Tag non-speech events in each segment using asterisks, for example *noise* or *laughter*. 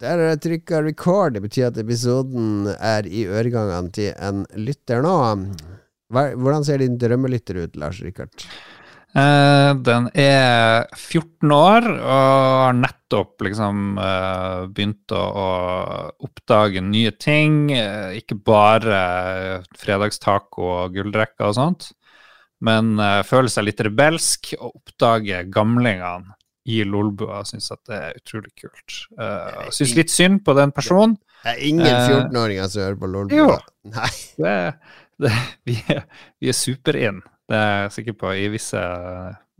Der har jeg trykka record. Det betyr at episoden er i øregangene til en lytter nå. Hvordan ser din drømmelytter ut, Lars Rikard? Eh, den er 14 år og har nettopp liksom eh, begynt å, å, oppdage nye ting. Eh, ikke bare fredagstaco og gullrekker og sånt, men føler seg litt rebelsk og oppdager gamlingene i Lolbua. Syns at det er utrolig kult. Uh, syns litt synd på den personen. Det er ingen 14-åringer som hører på Lolbua. Jo. Nei. Det, det, vi, er, vi er super-in. Det er jeg sikker på i visse,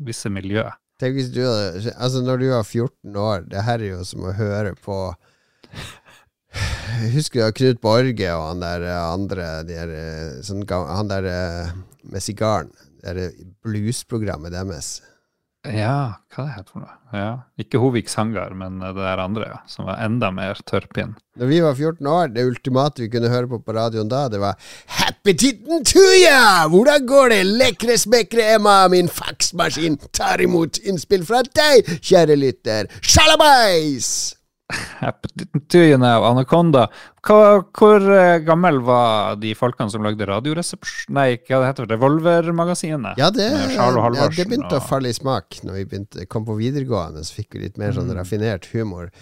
visse miljøer. Tenk hvis du hadde Altså, når du var 14 år, det her er jo som å høre på Husker du Knut Borge og han der andre de der, sånn, Han der med sigaren. Det bluesprogrammet deres. Ja, hva det heter for noe? Ja. Ikke Hoviks hangar, men det der andre, ja, som var enda mer tørrpinn. Når vi var 14 år, det ultimate vi kunne høre på på radioen da, det var Happy-titten tuja! Hvordan går det, lekre smekre Emma, min faksmaskin tar imot innspill fra deg, kjære lytter. Sjalabais! Appetitten av Anaconda. Hva, hvor eh, gammel var de folkene som lagde Radioresepsjon... Nei, hva det heter Revolvermagasinet? Ja, det, ja, det begynte å falle i smak når vi begynte, kom på videregående. Så fikk vi litt mer sånn mm. raffinert humor.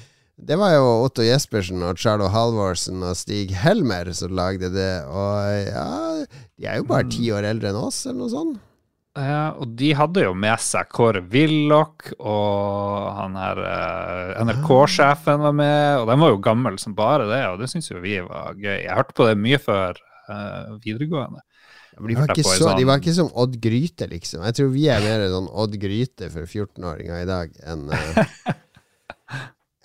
Det var jo Otto Jespersen og Charlo Halvorsen og Stig Helmer som lagde det. Og ja, de er jo bare ti år eldre enn oss, eller noe sånt. Ja, og de hadde jo med seg Kåre Willoch, og han her uh, NRK-sjefen var med, og de var jo gamle som bare det, og det syns jo vi var gøy. Jeg hørte på det mye før uh, videregående. De var, så, sånn... de var, ikke som Odd Gryte, liksom. Jeg tror vi er mer sånn Odd Gryte for 14-åringer i dag enn. *laughs*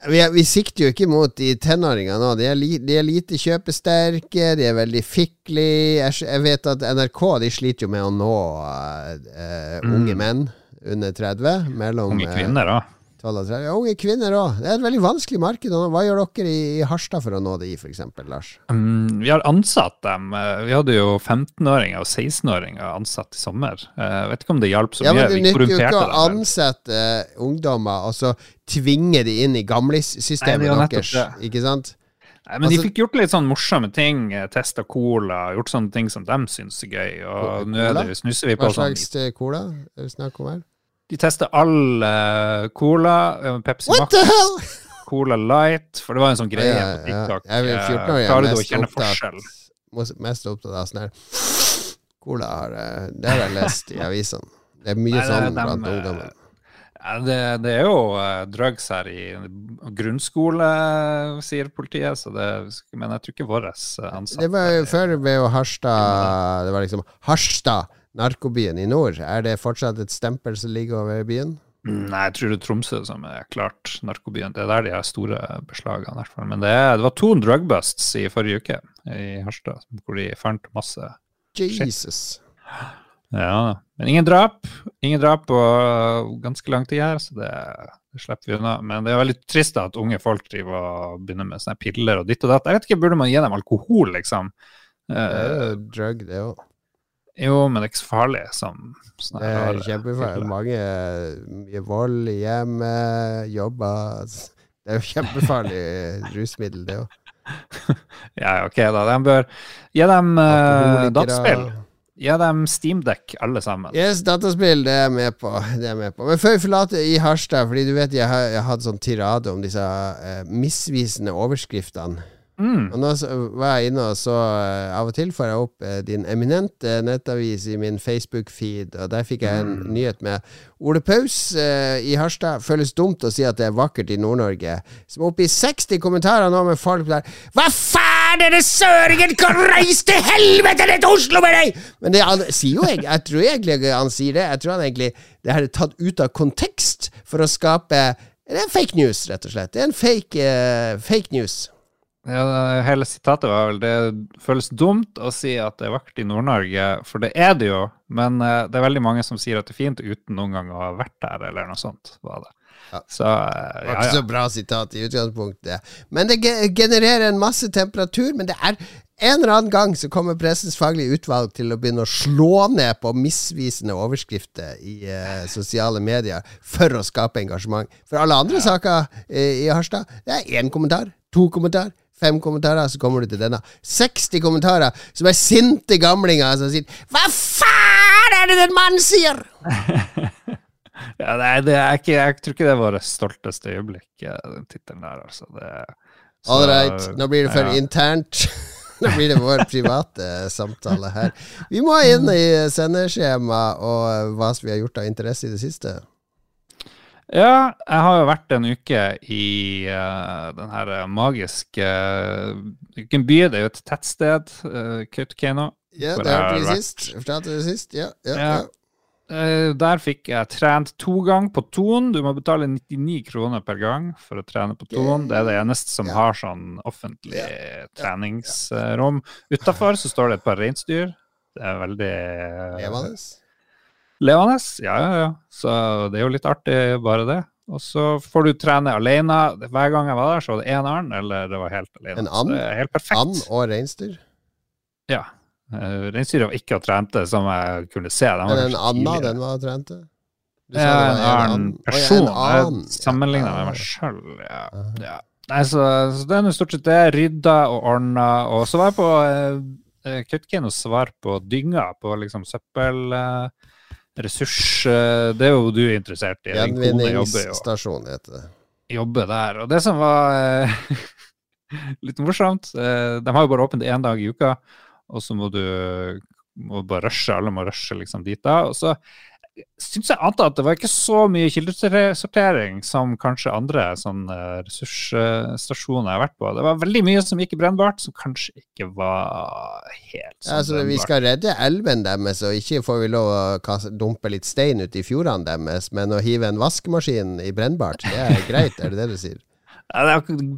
vi, vi, sikter jo ikke mot de tenåringene nå. De er, li, de er, lite kjøpesterke, de er veldig fiklige. Jeg, jeg, vet at NRK de sliter jo med å nå uh, uh, unge menn under 30. Mellom, unge kvinner, da. Ja, unge kvinner òg. Det er et veldig vanskelig marked. Hva gjør dere i, Harstad for å nå det i, f.eks., Lars? Um, vi har ansatt dem. Eh, vi hadde jo 15-åringer og 16-åringer ansatt i sommer. Jeg eh, vet ikke om det hjalp så ja, mye. Men det nytter jo ikke å ansette uh, ungdommer og så tvinge de inn i gamlissystemet deres, ikke sant? Nei, men altså, de fikk gjort litt sånn morsomme ting. Testa cola, gjort sånne ting som de syns er gøy. Og nå er det, snusser vi på sånn Hva slags cola er det snakk om her? De tester all uh, cola, eh, Pepsi What Max? *laughs* Cola Light, for det var en sånn greie ja, på TikTok. Ja. Jeg 14 år, jeg Klarer du å kjenne forskjell? Mest opptatt av sånn her Cola har eh, Det har jeg lest i avisene. Det er mye Nei, sånn blant ungdommen. Ja, det, det, er jo drugs her i grunnskole, sier politiet. Så det, men jeg tror ikke våre ansatte Det var før ved Harstad Det var liksom Harstad narkobyen i nord. Er det fortsatt et stempel som ligger over byen? Nei, jeg tror det er Tromsø som er klart narkobyen. Det er der de har store beslagene. i hvert fall. Men det, er, det, var to drugbusts i forrige uke i Harstad, hvor de fant masse Jesus. Shit. Ja, men ingen drap. Ingen drap på ganske lang tid her, så det, det, slipper vi unna. Men det er veldig trist at unge folk driver og begynner med sånne piller og ditt og datt. Jeg vet ikke, Burde man gi dem alkohol, liksom? Det er jo drug, det òg. Jo, men det er ikke så farlig som sånne Det er kjempefarlig. Mange mye vold i hjemmet, jobber Det er jo kjempefarlig *laughs* rusmiddel, det òg. *laughs* ja, ok, da. De bør gi dem uh, dataspill. Gi dem Steamdeck, alle sammen. Yes, dataspill, det er jeg med på. *laughs* Det er jeg med på. Men før vi forlater i Harstad, fordi du vet jeg har, jeg har hatt sånn tirade om disse uh, misvisende overskriftene Mm. Og nå var jeg inne og så uh, Av og til får jeg opp uh, din eminente nettavis i min Facebook-feed, og der fikk jeg en mm. nyhet med Ole Paus eh, i Harstad. Føles dumt å si at det er vakkert i Nord-Norge. Som er oppe i 60 kommentarer nå med folk der Hva faen det søringen kan reise til helvete ned til Oslo med deg?! Men det, han sier jo jeg, jeg tror egentlig han sier det. Jeg tror han egentlig Det her er tatt ut av kontekst for å skape Det er fake news, rett og slett. Det er en fake, fake news. Ja, hele sitatet var vel det føles dumt å si at det er vakkert i Nord-Norge, for det er det jo. Men uh, det er veldig mange som sier at det er fint uten noen gang å ha vært der, eller noe sånt. var det. Så eh, Det var ikke ja. så bra sitat i utgangspunktet. Men det genererer en masse temperatur. Men det er en eller annen gang så kommer Pressens faglige utvalg til å begynne å slå ned på misvisende overskrifter i eh, sosiale medier for å skape engasjement. For alle andre saker eh, i Harstad, det er én kommentar, to kommentar. Fem kommentarer, så kommer du til denne. 60 kommentarer som er sinte gamlinger som sier 'Hva faen er det den mannen sier?' *laughs* ja nei, det er ikke, jeg tror ikke det er vårt stolteste øyeblikk, eh, den tittelen der, altså. Det, så- All right, nå blir det for ja. internt. *laughs* Nå blir det vår private samtale her. Vi må inn i sendeskjema og hva vi har gjort av interesse i det siste. Ja, jeg har jo vært en uke i uh, den her magiske uh, by, det er jo et tettsted, uh, Kautokeino. Ja, det hørte vi sist. Fortalte det sist. Ja, ja, Ja. Eh, der fikk jeg trent to ganger på Ton. Du må betale 99 kroner per gang for å trene på Ton. Det er det eneste som Ja. har sånn offentlig treningsrom. Utafor så står det et par reinsdyr. Det er veldig Levende. Levende, ja, ja, ja. Så det er jo litt artig, bare det. Og så får du trene alene. Hver gang jeg var der, så var det én and, eller det var helt alene. En and? Helt perfekt. And og reinsdyr. Ja. Uh, Reinsdyra var ikke og trente, som jeg kunne se. Den Men en Anna, den var trente? Du sa en annen person. annen. Jeg Ja. med meg sjøl. Ja. Ah. Ja. Nei, så, så det er stort sett det. Rydda og ordna. Og så var jeg på uh, Kautokeino svar på dynga, på liksom søppel... eh, ressurs eh, Det er jo du interessert i. Gjenvinningsstasjon heter det. jobber der. Og det som var eh, *laughs* litt morsomt eh, De har jo bare åpent én dag i uka, og så må du må bare rushe. Alle må rushe liksom dit da. Og så syns jeg antar at det var ikke så mye kildesortering som kanskje andre sånne ressursstasjoner jeg har vært på. Det var veldig mye som gikk i brennbart, som kanskje ikke var helt Ja, altså, så vi skal redde elven deres, og ikke får vi lov å dumpe litt stein ut i fjordene deres, men å hive en vaskemaskin i brennbart, det er greit, er det det du sier? *laughs* Ja, det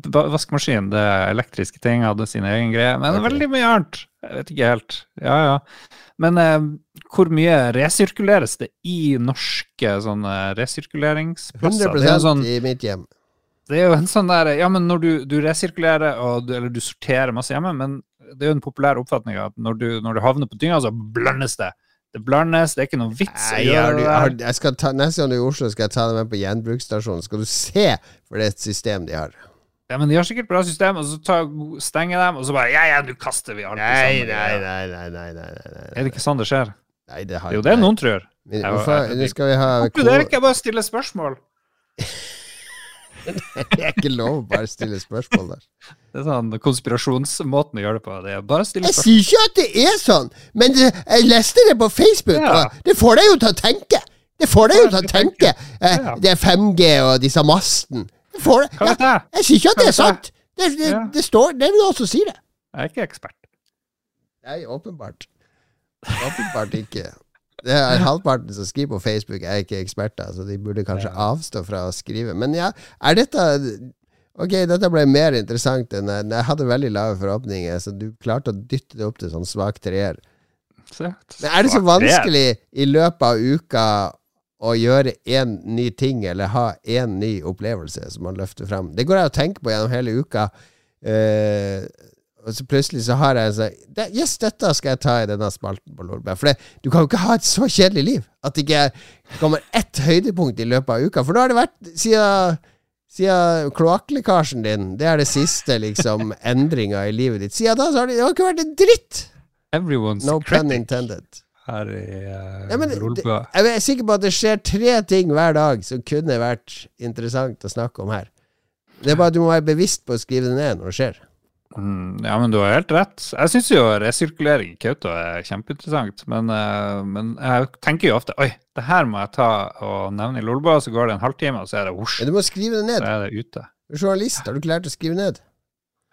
er vaskemaskin, det er elektriske ting, hadde sine egen greie. Men okay. veldig mye annet. Jeg vet ikke helt. Ja, ja. Men eh, hvor mye resirkuleres det i norske sånne resirkuleringsplasser? 100 Det er, sånn, i mitt hjem. det er jo en sånn der Ja, men når du, du resirkulerer, du, eller du sorterer masse hjemme, men det er jo en populær oppfatning at når du, når du havner på dynga, så blandes det. Det blandes, det er ikke noe vits Nei, å gjøre det jeg skal ta, neste gang du er i Oslo, skal jeg ta deg med på gjenbruksstasjonen. Skal du se for det er et system de har. Ja, men de har sikkert bra system, og så tar, stenger dem, og så bare Ja, ja, nå kaster vi alt Nei, sammen. nei, nei, nei, nei, nei, nei, nei. Er det ikke sånn det skjer? Nei, det har Det er noen tror. Men Jeg- Hvorfor, jeg- skal vi ha Konkluderer ikke, jeg bare stiller spørsmål. *laughs* Det er ikke lov å bare stille spørsmål der. *laughs* Det er sånn konspirasjonsmåten å gjøre det på. Det er bare å stille Jeg sier ikke at det er sånn, men det, jeg leste det på Facebook, Ja. og det får deg jo til å tenke. Det får deg jo til å tenke. Eh, Ja. Det er 5G og disse mastene. Det får jeg? jeg sier ikke at det er sant. Det, det, Ja. det står Det vil også si det. Jeg er ikke ekspert. Nei, åpenbart. Åpenbart ikke. Det er halvparten som skriver på Facebook, er ikke eksperter, så de burde kanskje avstå fra å skrive. Men ja, er dette Ok, dette ble mer interessant enn jeg, jeg hadde veldig lave forhåpninger, så du klarte å dytte det opp til sånn svak treer. Men er det så vanskelig i løpet av uka å gjøre én ny ting, eller ha én ny opplevelse som man løfter fram? Det går jeg og tenker på gjennom hele uka. Eh, og så plutselig så har jeg en sånn Yes, dette skal jeg ta i denne spalten på Lolbær. For det, du kan jo ikke ha et så kjedelig liv at det ikke kommer ett høydepunkt i løpet av uka. For da har det vært siden siden kloakklekkasjen din, det er det siste liksom *laughs* endringa i livet ditt. Siden da så har det, det har ikke vært en dritt! Everyone's No pun intended. Her i uh, Ja, men det- Rolbø. Jeg er sikker på at det skjer tre ting hver dag som kunne vært interessant å snakke om her. Det er bare at du må være bevisst på å skrive det ned når det skjer. Mm, ja, men du har helt rett. Jeg syns jo resirkulering i Kautokeino er kjempeinteressant, men, uh, men jeg tenker jo ofte Oi, det her må jeg ta og nevne i Lolbua, så går det en halvtime, og så er det hosj, du må skrive det ned. så er det ute. Du er journalist, har du ikke lært å skrive ned?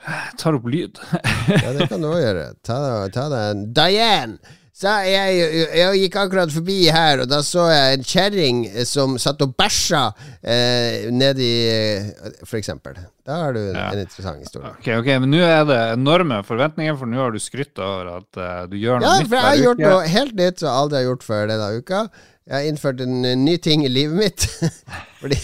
Jeg tar opp lyd. Ja, det kan du òg gjøre. Ta, ta deg en Diane! Så jeg, jeg gikk akkurat forbi her, og da så jeg en kjerring som satt og bæsja eh, nedi For eksempel. Da har du Ja. en interessant historie. Ok, ok, men nå er det enorme forventninger, for nå har du skrytt over at uh, du gjør noe Ja, nytt for jeg har gjort noe helt nytt som jeg aldri har gjort før denne uka. Jeg har innført en eh, ny ting i livet mitt. *laughs* Fordi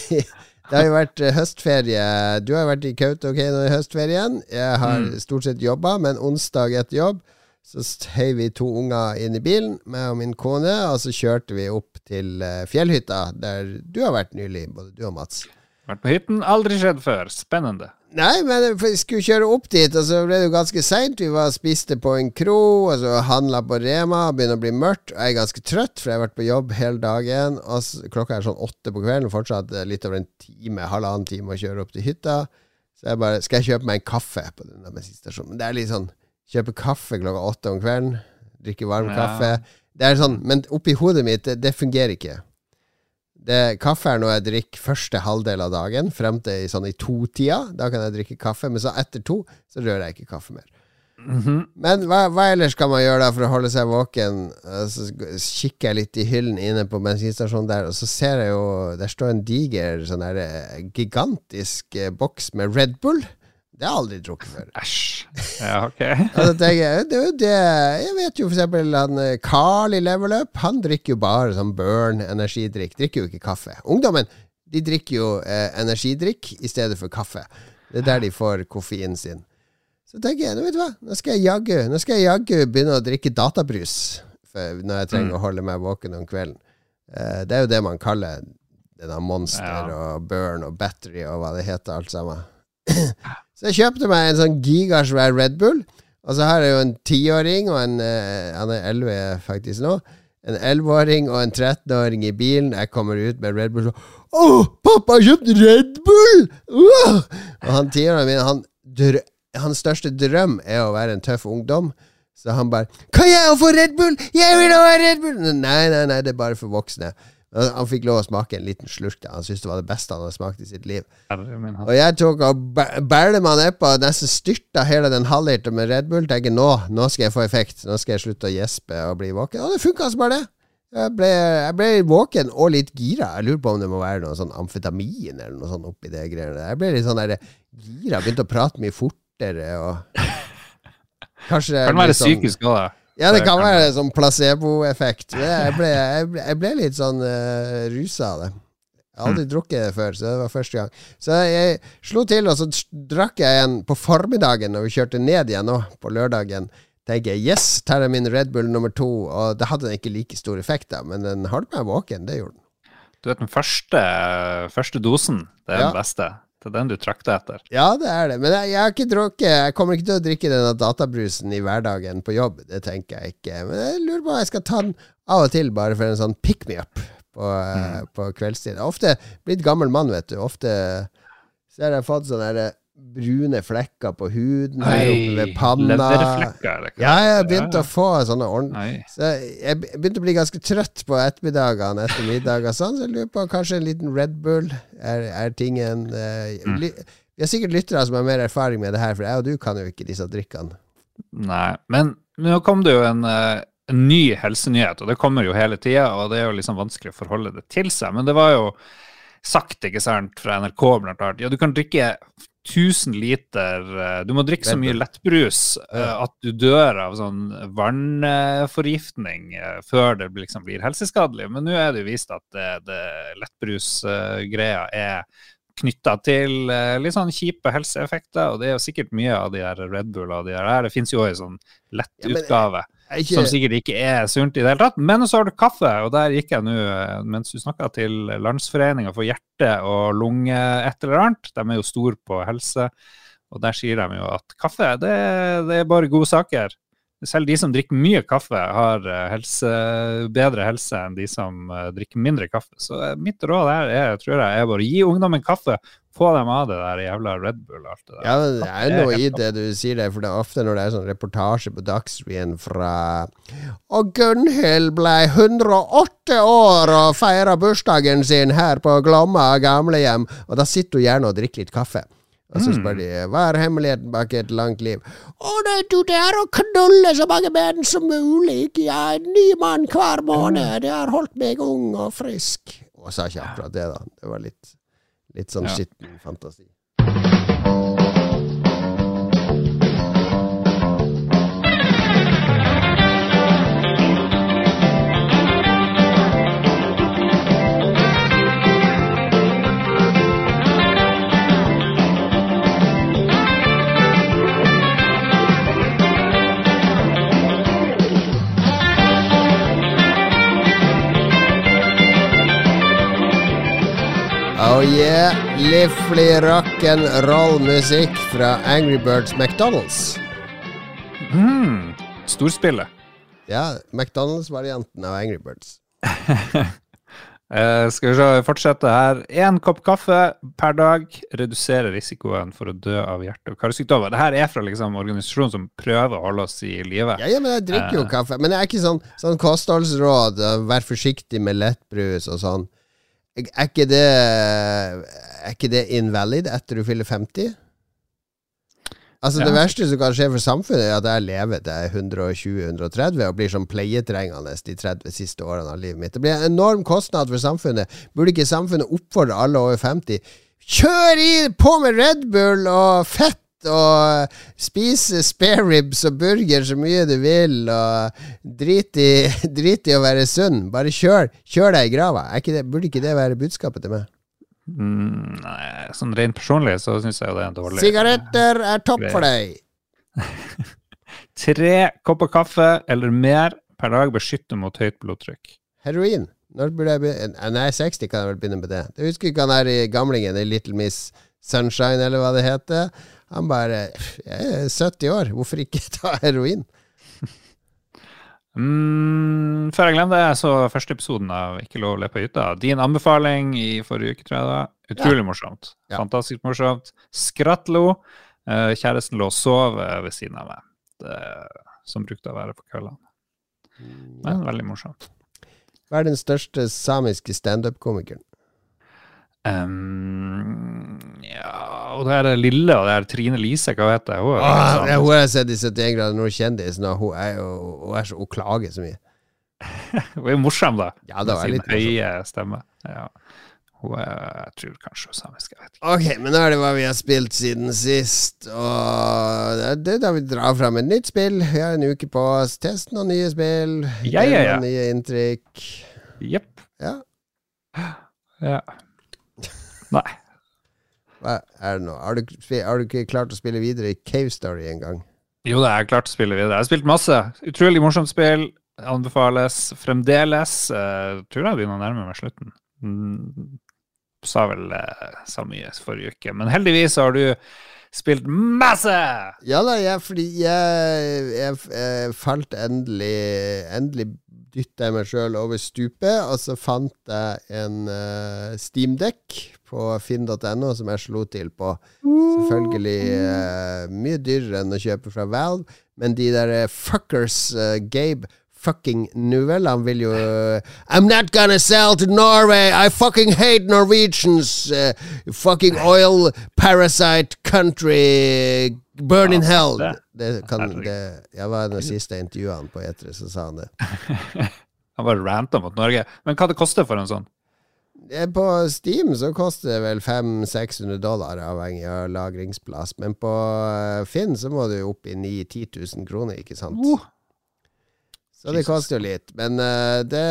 Det har jo vært eh, høstferie. Du har vært i Kautokeino i høstferien. Jeg har Mm. stort sett jobba, men onsdag etter jobb så heiv vi to unger inn i bilen, meg og min kone, og så kjørte vi opp til eh, fjellhytta, der du har vært nylig, både du og Mats. Vært på hytten, aldri skjedd før. Spennende. Nei, men vi skulle kjøre opp dit, og så ble det jo ganske seint. Vi var spiste på en kro, og så handla på Rema. Begynner å bli mørkt. Og jeg er ganske trøtt, for jeg har vært på jobb hele dagen. Og så, klokka er sånn åtte på kvelden, fortsatt eh, litt over en time, halvannen time å kjøre opp til hytta. Så jeg bare Skal jeg kjøpe meg en kaffe på denne bensinstasjonen? Men det er litt sånn Kjøpe kaffe klokka åtte om kvelden. Drikke varm Ja. kaffe. Det er sånn, Men oppi hodet mitt, det, det fungerer ikke. Det, kaffe er noe jeg drikker første halvdel av dagen, frem til i sånn i to-tida. Da kan jeg drikke kaffe, men så etter to så rører jeg ikke kaffe mer. Mhm. Men hva, hva ellers kan man gjøre da for å holde seg våken? Eh, Så kikker jeg litt i hyllen inne på bensinstasjonen der, og så ser jeg jo Der står en diger, sånn der eh, gigantisk eh, boks med Red Bull. Det har jeg aldri drukket før. Æsj. Ja, ok. *laughs* Jeg, det det Jeg vet jo for eksempel han eh, Carl i Level Up, han drikker jo bare sånn Burn energidrikk. Drikker jo ikke kaffe. Ungdommen de drikker jo eh, energidrikk i stedet for kaffe. Det er der de får koffeinen sin. Så tenker jeg, nå vet du hva, nå skal jeg jaggu begynne å drikke databrus når jeg trenger Mm. å holde meg våken om kvelden. Eh, det er jo det man kaller denne Monster Ja. og Burn og Battery og hva det heter, alt sammen. *clears throat* Så jeg kjøpte meg en sånn gigasvær Red Bull. Og så har jeg jo en tiåring, og en eh, Han er elleve faktisk nå. En elleveåring og en 13-åring i bilen. Jeg kommer ut med Red Bull og Å, pappa har kjøpt Red Bull! Uh! Og han tiåringen min, han dr hans største drøm er å være en tøff ungdom. Så han bare 'Kan jeg få Red Bull? Jeg vil ha Red Bull!' Nei, nei, nei, det er bare for voksne. Han fikk lov å smake en liten slurk. Han syntes det var det beste han hadde smakt i sitt liv. Og jeg tok og bæ- bælte meg nedpå og nesten styrta hele den halvliteren med Red Bull. Tenker nå, nå skal jeg få effekt. Nå skal jeg slutte å gjespe og bli våken. Og det funka altså bare, det. Jeg ble, jeg ble våken og litt gira. Jeg lurer på om det må være noe sånn amfetamin eller noe sånt oppi det greiene. Jeg ble litt sånn der gira. Begynte å prate mye fortere og *laughs* Kanskje Kan være sånn- psykisk òg, da. Ja, det kan være en sånn placeboeffekt. Jeg ble, jeg ble, jeg ble litt sånn uh, rusa av det. Jeg har aldri drukket det før, så det var første gang. Så jeg slo til, og så drakk jeg en på formiddagen når vi kjørte ned igjen nå, på lørdagen. Tenker jeg yes, tar jeg min Red Bull nummer to, og det hadde ikke like stor effekt, da, men den holdt meg våken. Det gjorde den. Du vet den første, første dosen, det er Ja. den beste. Det er den du trakter etter. Ja, det er det. Men jeg, jeg har ikke drukket Jeg kommer ikke til å drikke denne databrusen i hverdagen på jobb. Det tenker jeg ikke. Men jeg lurer på om jeg skal ta den av og til, bare for en sånn pick me up på, mm. på kveldstid. Jeg har ofte blitt gammel mann, vet du. Ofte så har jeg fått sånn der brune flekker på huden oppe ved panna. eller hva? Ja, jeg begynte begynt Ja, å få sånne ordentlige så jeg begynte å bli ganske trøtt på ettermiddagene etter middag og sånn, så jeg lurer på kanskje en liten Red Bull er, er tingen eh, Mm. Vi har sikkert lyttere som har mer erfaring med det her, for jeg og du kan jo ikke disse drikkene. Nei. Men nå kom det jo en, eh, en ny helsenyhet, og det kommer jo hele tida, og det er jo liksom vanskelig å forholde det til seg. Men det var jo sagt, ikke sant, fra NRK blant annet, ja, du kan drikke 1000 liter eh, Du må drikke så mye lettbrus eh, at du dør av sånn vannforgiftning eh, før det liksom blir helseskadelig. Men nå er det jo vist at det, det lettbrusgreia er knytta til litt sånn kjipe helseeffekter, og det er jo sikkert mye av de her Red Bull og de her. Det finnes jo en sånn lett Ja, utgave Jeg er som sikkert ikke er sunt i det hele tatt. Men så har du kaffe, og der gikk jeg nå eh, mens du snakka til Landsforeninga for hjerte- og lunge et eller annet. De er jo store på helse, og der sier de jo at kaffe, det, det er bare gode saker. Selv de som drikker mye kaffe, har eh, helse, bedre helse enn de som eh, drikker mindre kaffe. Så eh, mitt råd her er, tror jeg, er bare gi ungdommen kaffe. Få dem av det der jævla Red Bull og alt det der. ja, det er Det er noe i det du sier der, for det er ofte når det er sånn reportasje på Dagsrevyen fra Og Gunhild ble 108 år og feira bursdagen sin her på Glomma gamlehjem, og da sitter hun gjerne og drikker litt kaffe. Og så spør de hva er hemmeligheten bak et langt liv. Å, det, du, det er å knulle så mange menn som mulig. Jeg er en ny mann hver måned. Det har holdt meg ung og frisk. Og sa ikke akkurat det, da. Det var litt, litt sånn Ja. skitten fantasi. Oh yeah. Livlig rock'n'roll-musikk fra Angry Birds McDonald's. Mm, storspillet. Ja, McDonald's-varianten av Angry Birds. uh, *laughs* skal vi se, fortsette her. Én kopp kaffe per dag reduserer risikoen for å dø av hjerte- og karsykdommer. Dette er fra liksom organisasjonen som prøver å holde oss i live. Ja, ja, men jeg drikker jo kaffe. Men det er ikke sånn, sånn kostholdsråd. uh, Vær forsiktig med lettbrus og sånn. Er ikke det Er ikke det invalid etter du fyller 50? Altså Det verste som kan skje for samfunnet, er at jeg lever til er 120-130 og blir sånn pleietrengende de 30 siste årene av livet mitt. Det blir en enorm kostnad for samfunnet. Burde ikke samfunnet oppfordre alle over 50 Kjør i på med Red Bull og fett! Og spise spareribs og burger så mye du vil, og drit i, *laughs* drit i å være sunn. Bare kjør, kjør deg i grava. Ikke det, burde ikke det være budskapet til meg? Mm, nei, sånn rent personlig så syns jeg jo det er en dårlig Sigaretter er topp for deg. *laughs* Tre kopper kaffe eller mer per dag beskytter mot høyt blodtrykk. Heroin. Når burde jeg begynne? Nei, 60 kan jeg vel begynne med det. Jeg husker ikke han her i gamlingen i Little Miss Sunshine, eller hva det heter. Han bare Jeg er 70 år, hvorfor ikke ta heroin? Mm, før jeg glemmer det, så første episoden av Ikke lov å le på hytta. Din anbefaling i forrige uke, tror jeg det. Utrolig morsomt. Ja. Fantastisk morsomt. Skrattlo. Eh, kjæresten lå og sov eh, ved siden av meg, det, som brukte å være på kveldene. Men veldig morsomt. Hva er den største samiske standup-komikeren? Um, ja, og det er det lille, og det er Trine Lise, hva heter hun? er Åh, sånn- Hun har jeg sett i 71 grader nord kjendis, og hun er hun, er så, hun klager så mye. *laughs* Hun er jo morsom, da. Ja, det var med sin høye stemme. Ja. Hun er, jeg tror kanskje hun er samisk, jeg vet ikke. Ok, men nå er det hva vi har spilt siden sist, og det er det da vi drar fram et nytt spill. Vi har en uke på oss. Test noen nye spill. Ja, ja, ja. Noen nye inntrykk. Jepp. Ja. Ja. Nei. Hva er det nå? Har du, har du ikke klart å spille videre i Cave Story engang? Jo, det er klart å spille videre. Jeg har spilt masse. Utrolig morsomt spill. Anbefales fremdeles. Uh, tror jeg begynner å nærme meg slutten. Mm, sa vel uh, sa mye forrige uke. Men heldigvis har du spilt masse! Ja da, jeg, fordi jeg, jeg, jeg falt endelig Endelig dytta jeg meg sjøl over stupet, og så fant jeg en uh, Steamdekk på finn.no som jeg slo til på. Selvfølgelig uh, mye dyrere enn å kjøpe fra Valve, men de der eh, fuckers, uh, Gabe fucking Nuvel, han vil jo eh, I'm not gonna sell to Norway! I fucking hate Norwegians! eh, fucking oil parasite country! Burn in hell! det- kan, det, jeg var den siste han på E3, så sa han det. *laughs* Han bare ranta mot Norge. Men hva det koster for en sånn? Eh, På Steam så koster det vel 500-600 dollar, avhengig av lagringsplass. Men på eh, Finn så må du opp i 9 10 000 kroner, ikke sant? Uh. Så det koster jo litt. Men uh, det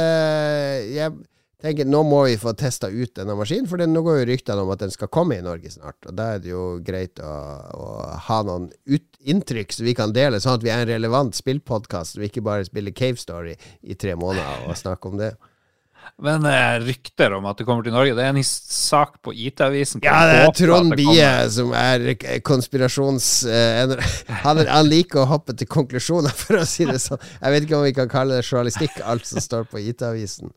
Jeg tenker nå må vi få testa ut denne maskinen, for nå går jo ryktene om at den skal komme i Norge snart. Og da er det jo greit å, å ha noen ut, inntrykk som vi kan dele, sånn at vi er en relevant spillpodkast, og ikke bare spiller Cave Story i tre måneder og snakker om det. Men eh, rykter om at det kommer til Norge, det er en sak på IT-avisen. Ja, det er Trond Bie som er konspirasjons... eh, *laughs* han, er- han liker å hoppe til konklusjoner, *laughs* for å si det sånn. Jeg vet ikke om vi kan kalle det journalistikk, alt som står på IT-avisen.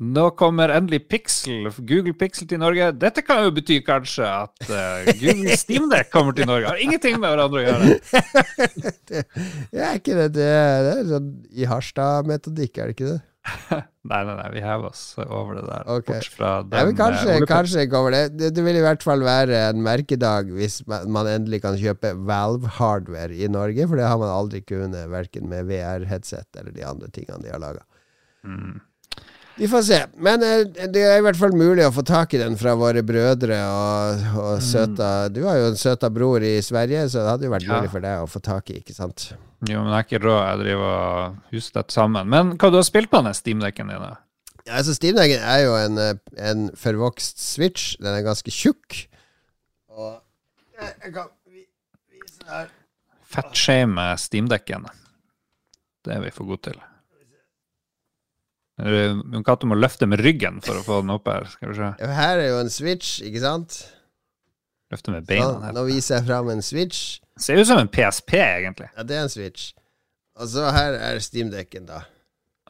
Nå kommer endelig Pixel, Google Pixel til Norge. Dette kan jo bety kanskje at uh, Google *laughs* Steamdeck kommer til Norge. Har ingenting med hverandre å gjøre. *laughs* det, ja, er ikke det det, det er sånn i Harstad-metodikk, er det ikke det? *laughs* Nei, nei, nei, vi hever oss over det der. Okay. Bort fra den, Ja, men kanskje, eh, kanskje kommer det. det. Det vil i hvert fall være en merkedag hvis man, man endelig kan kjøpe Valve-hardware i Norge, for det har man aldri kunnet, verken med VR-headset eller de andre tingene de har laga. Mm. Vi får se. Men eh, det er i hvert fall mulig å få tak i den fra våre brødre og, og Mm. søta Du har jo en søta bror i Sverige, så det hadde jo vært Ja. mulig for deg å få tak i, ikke sant? Jo, men jeg er ikke råd. Jeg driver og dette sammen. Men hva du har spilt på den steamdekken din? da? Ja, altså Steamdekken er jo en, eh, en forvokst switch. Den er ganske tjukk. Og jeg, jeg kan vi- vise her. Fettshame steamdekken. Det er vi for gode til. Jon Cato må løfte med ryggen for å få den opp her. Skal vi se. Her er jo en switch, ikke sant? Løfte med beina Sånn, her. nå viser jeg fram en switch. Ser ut som en PSP, egentlig. Ja, det er en switch. Og så her er steamdekken, da.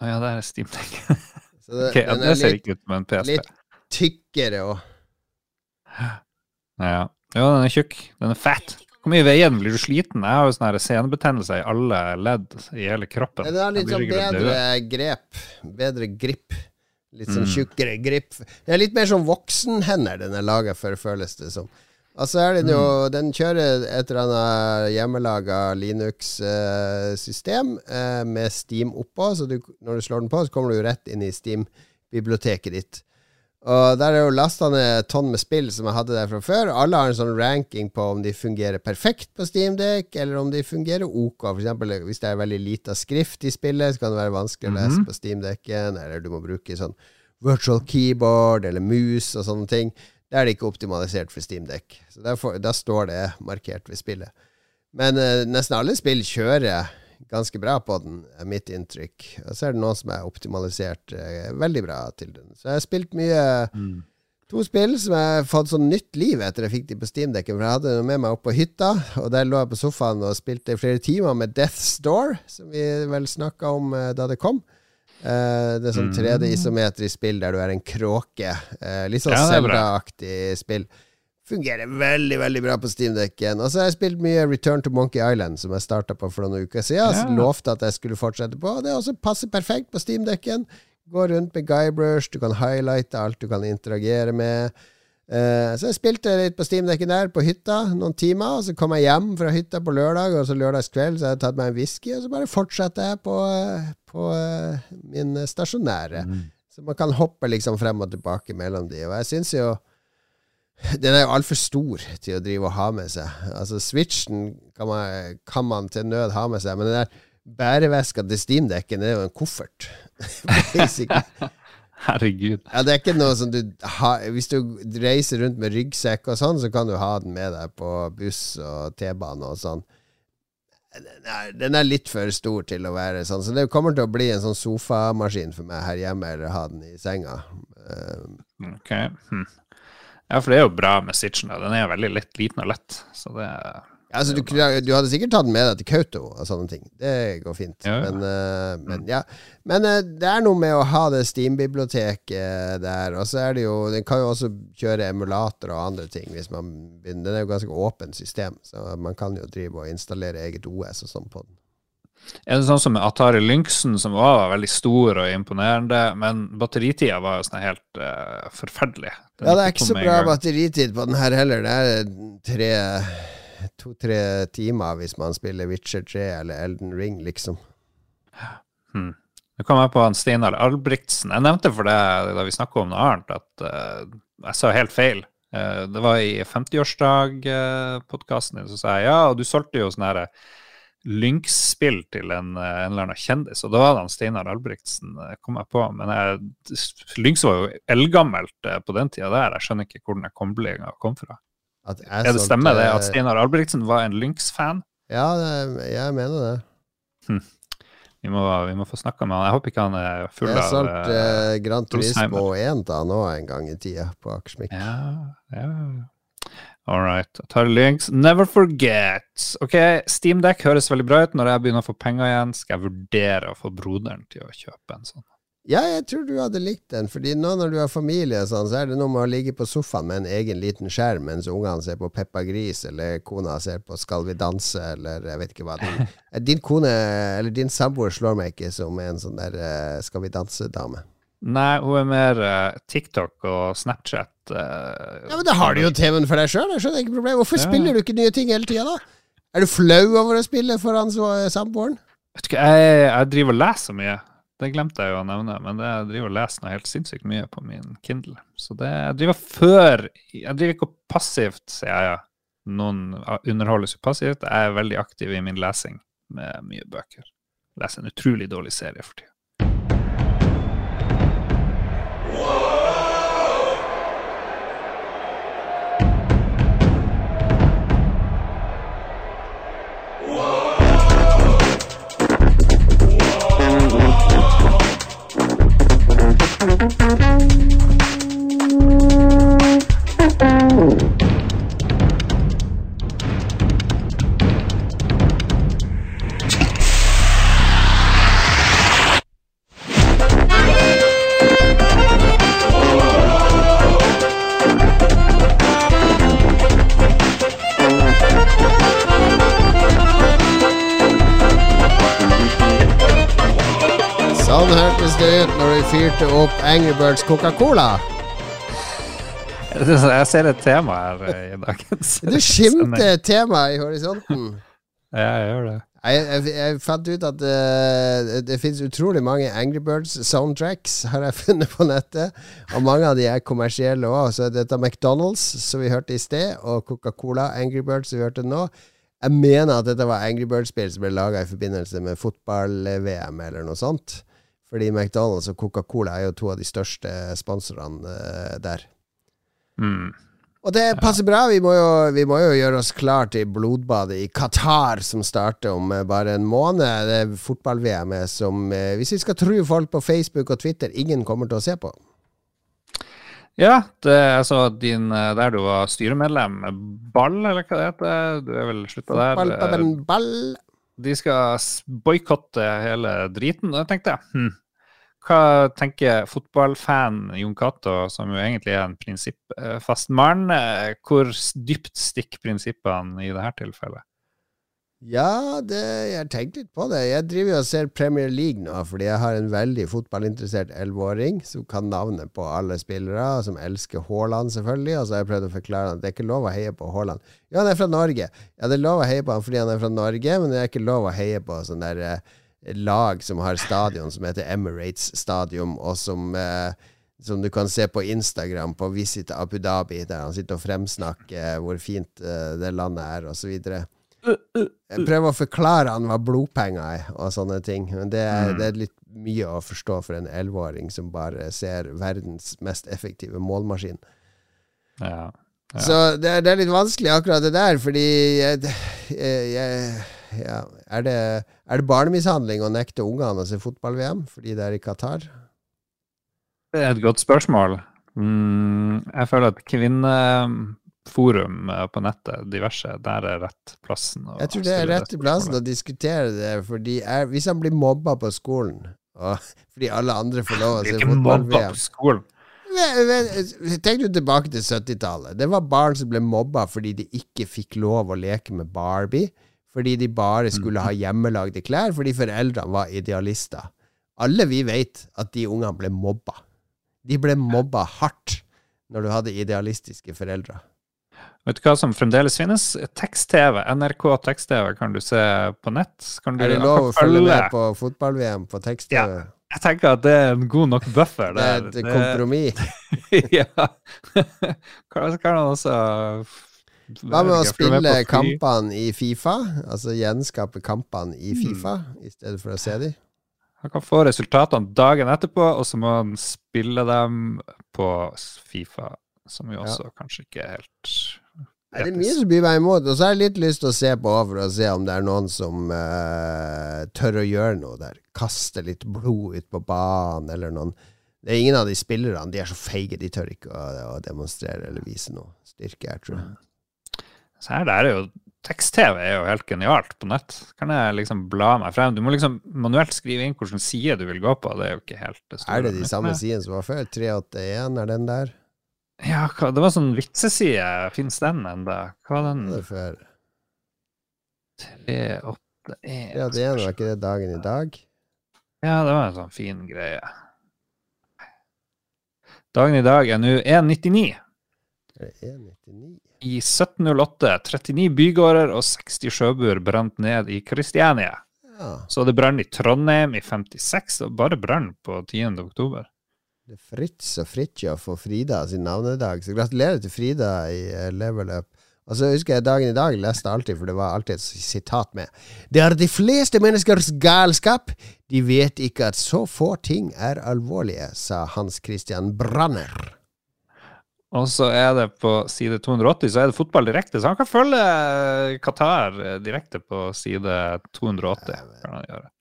Å ja, det er Steam Deck. *laughs* Så det, Ok, ja, den det er ser litt ikke ut som en PSP. litt tykkere òg. Ja. ja, den er tjukk. Den er fett. Hvor mye veier? Blir du sliten? Jeg har jo sånn her senebetennelse i alle ledd i hele kroppen. Det er litt sånn bedre grep. Bedre grip. Litt sånn Mm. tjukkere grip. Det er litt mer sånn voksenhender den er laga for, føles det som. Altså er den jo Mm. Den kjører et eller annet hjemmelaga Linux-system eh, med Steam oppå, så du, når du slår den på, så kommer du jo rett inn i Steam-biblioteket ditt. Og der er jo lasta ned tonn med spill som jeg hadde der fra før. Alle har en sånn ranking på om de fungerer perfekt på Steamdeck, eller om de fungerer ok. For eksempel hvis det er veldig lita skrift i spillet, så kan det være vanskelig å lese Mhm. på Steamdecken, eller du må bruke sånn virtual keyboard eller mus og sånne ting. Det er det ikke optimalisert for Steamdeck. Så da står det markert ved spillet. Men eh, nesten alle spill kjører ganske bra på den, er mitt inntrykk. Og så er det noen som er optimalisert eh, veldig bra til den. Så jeg har spilt mye Mm. To spill som jeg har fått sånn nytt liv etter jeg fikk de på Steamdekken. For jeg hadde dem med meg opp på hytta, og der lå jeg på sofaen og spilte i flere timer med Death's Door, som vi vel snakka om eh, da det kom. Eh, det er sånn Mm. 3D-isometrisk spill der du er en kråke. Eh, litt sånn Ja, er. Zelda-aktig spill. Fungerer veldig veldig bra på Steamdekken. Og så har jeg spilt mye Return to Monkey Island, som jeg starta på for noen uker siden. Ja. Lovte at jeg skulle fortsette på. Og det også passer perfekt på Steamdekken. Gå rundt med Guybrush, du kan highlighte alt du kan interagere med. Uh, så jeg spilte litt på Steamdekken der, på hytta, noen timer. Og så kom jeg hjem fra hytta på lørdag, og så lørdagskveld så hadde jeg tatt meg en whisky, og så bare fortsatte jeg på, på uh, min stasjonære. Mm. Så man kan hoppe liksom frem og tilbake mellom de. Og jeg syns jo Den er jo altfor stor til å drive og ha med seg. Altså Switchen kan man, kan man til nød ha med seg, men den der bæreveska til Steamdekken er jo en koffert. *laughs* *laughs* Herregud. Ja, det er ikke noe som du har Hvis du reiser rundt med ryggsekk og sånn, så kan du ha den med deg på buss og T-bane og sånn. Den er, den er litt for stor til å være sånn, så det kommer til å bli en sånn sofamaskin for meg her hjemme, eller ha den i senga. Eh, Ok. Hm. Ja, for det er jo bra med Sitchen. Den er veldig lett, liten og lett. Så det altså, du, du hadde sikkert tatt den med deg til Kautokeino og sånne ting. Det går fint. Ja, ja. Men, uh, men ja. Men uh, det er noe med å ha det Steam-biblioteket der, og så er det jo Den kan jo også kjøre emulator og andre ting hvis man. Den er jo ganske åpent system, så man kan jo drive og installere eget OS og sånn på den. Er det sånn som med Atari Lynxen, som også var veldig stor og imponerende, men batteritida var jo sånn helt uh, forferdelig. Den Ja, det er ikke så bra batteritid på den her heller. Det er tre to-tre timer hvis man spiller Witcher 3 eller Elden Ring, liksom. Hmm. Nå kom jeg på han Steinar Albrigtsen. Jeg nevnte for det da vi snakka om noe annet, at uh, jeg sa helt feil. Uh, det var i 50-årsdag-podkasten din, så sa jeg ja, og du solgte jo sånn her Lynx-spill til en, eh, en eller annen kjendis, og da var det han Steinar Albrigtsen, eh, kom jeg på. Men jeg, Lynx var jo eldgammelt eh, på den tida der, jeg skjønner ikke hvor den koblinga kom fra. At jeg Er det stemmer det at Steinar Albrigtsen var en Lynx-fan? Ja, jeg mener det. Vi må, vi må få snakka med han. Jeg håper ikke han er full Jeg av solgt eh, eh, Gran Turismo 1 da nå en gang i tida på Akersmik. Ja, ja. All right. Tar links. Never forget. Ok, Steamdeck høres veldig bra ut. Når jeg begynner å få penger igjen, skal jeg vurdere å få broderen til å kjøpe en sånn. Ja, jeg tror du hadde likt den, fordi nå når du har familie sånn, så er det noe med å ligge på sofaen med en egen liten skjerm mens ungene ser på Peppa Gris, eller kona ser på Skal vi danse, eller jeg vet ikke hva. Din, *laughs* din kone, eller din samboer, slår meg ikke som en sånn der eh, Skal vi danse-dame. Nei, hun er mer eh, TikTok og Snapchat. eh, Ja, men da har du jo TV-en for deg sjøl, skjønner ikke problemet. Hvorfor Ja. spiller du ikke nye ting hele tida, da? Er du flau over å spille foran så- samboeren? Vet du hva, jeg, jeg driver og leser mye. Det glemte jeg jo å nevne, men det, jeg driver og leser noe helt sinnssykt mye på min Kindle. Så det, jeg driver før Jeg driver ikke passivt, sier jeg. ja. Noen underholdes jo passivt. Jeg er veldig aktiv i min lesing med mye bøker. Leser en utrolig dårlig serie for tida. Fyrte opp Angry Birds Coca-Cola. Jeg ser et tema her eh, i dagens Du skimter tema i horisonten. *laughs* Ja, jeg gjør det. Jeg, jeg, jeg fant ut at uh, det finnes utrolig mange Angry Birds soundtracks, har jeg *laughs* funnet på nettet. Og mange av de er kommersielle òg. Så dette McDonald's, som vi hørte i sted, og Coca-Cola Angry Birds, som vi hørte nå. Jeg mener at dette var Angry Birds-spill som ble laga i forbindelse med fotball-VM eller noe sånt. Fordi McDonald's og Coca-Cola er jo to av de største sponsorene uh, der. Mm. Og det passer bra. Vi må, jo, vi må jo gjøre oss klar til blodbadet i Qatar, som starter om eh, bare en måned. Det er fotball-VM som, eh, hvis vi skal tro folk på Facebook og Twitter, ingen kommer til å se på. Ja, det altså din eh, Der du var styremedlem, Ball, eller hva det heter? Du er vel slutta der? Fotball, ball. De skal boikotte hele driten. Da tenkte jeg hm, hva tenker fotballfan Jon Cato, som jo egentlig er en prinsippfast mann, eh, hvor dypt stikker prinsippene i dette tilfellet? Ja, det, jeg har tenkt litt på det. Jeg driver og ser Premier League nå fordi jeg har en veldig fotballinteressert elleveåring som kan navnet på alle spillere, som elsker Haaland, selvfølgelig. Og så har jeg prøvd å forklare at det er ikke lov å heie på Haaland. Ja, han er fra Norge. Ja, det er lov å heie på han fordi han er fra Norge, men det er ikke lov å heie på sånn der eh, lag som har stadion som heter Emirates Stadium, og som, eh, som du kan se på Instagram på Visit Abu Dhabi, der han sitter og fremsnakker hvor fint eh, det landet er, osv. Jeg prøver å forklare han hva blodpenger er, og sånne ting. Men det er, mm. det er litt mye å forstå for en elleveåring som bare ser verdens mest effektive målmaskin. Ja, ja. Så det er, det er, litt vanskelig akkurat det der, fordi jeg, jeg, ja. Er, det, er det barnemishandling å nekte ungene å se fotball-VM fordi det er i Qatar? Det er et godt spørsmål. Mm, jeg føler at kvinneforum på nettet, diverse, der er rett plassen. Jeg tror det er rett plassen å diskutere det, fordi jeg, hvis han blir mobba på skolen, og, *laughs* fordi alle andre får lov å se fotball-VM Tenk du tilbake til 70-tallet. Det var barn som ble mobba fordi de ikke fikk lov å leke med Barbie fordi de bare skulle ha hjemmelagde klær, fordi foreldrene var idealister. Alle vi vet at de ungene ble mobba. De ble mobba hardt når du hadde idealistiske foreldre. Vet du hva som fremdeles finnes? Tekst-TV. NRK tekst-TV kan du se på nett. Du, er det lov å følge med på fotball-VM på tekst-TV? Ja. Jeg tenker at det er en god nok buffer. Det er et kompromiss. *laughs* ja. *laughs* Kan man også hva med å spille kampene i Fifa? Altså gjenskape kampene i hmm. Fifa, mm. i stedet for å se dem? Han kan få resultatene dagen etterpå, og så må han spille dem på Fifa, som jo også ja. kanskje ikke er helt Nei, det er mye som byr meg imot. Og så har jeg litt lyst til å se på for å se om det er noen som uh, tør å gjøre noe der. Kaste litt blod ut på banen, eller noen Det er ingen av de spillerne. De er så feige, de tør ikke å, å demonstrere eller vise noe styrke her, tror jeg. Så her der er jo Tekst-TV er jo helt genialt på nett. Kan jeg liksom bla meg frem? Du må liksom manuelt skrive inn hvilken side du vil gå på. Det er jo ikke helt det store. Er det de samme sidene som var før? 381, er den der? Ja, det var sånn vitseside. Fins den ennå? Hva var den? Det før. 381 381, var ikke det dagen i dag? Ja, det var en sånn fin greie. Dagen i dag er nå 1,99. Er det 1,99? i 1708. 39 bygårder og 60 sjøbuer brant ned i Kristiania. Ja. Så det brann i Trondheim i 56, og bare brann på 10. oktober. Det er Fritz og Fridtjof og Frida sin navnedag, så gratulerer til Frida i uh, Level Up. Og så husker jeg dagen i dag leste alltid, for det var alltid et sitat med Det er de fleste menneskers galskap. De vet ikke at så få ting er alvorlige, sa Hans Christian Branner. Og så er det på side 280 så er det fotball direkte, så han kan følge Qatar direkte på side 280. kan han gjøre. Ja,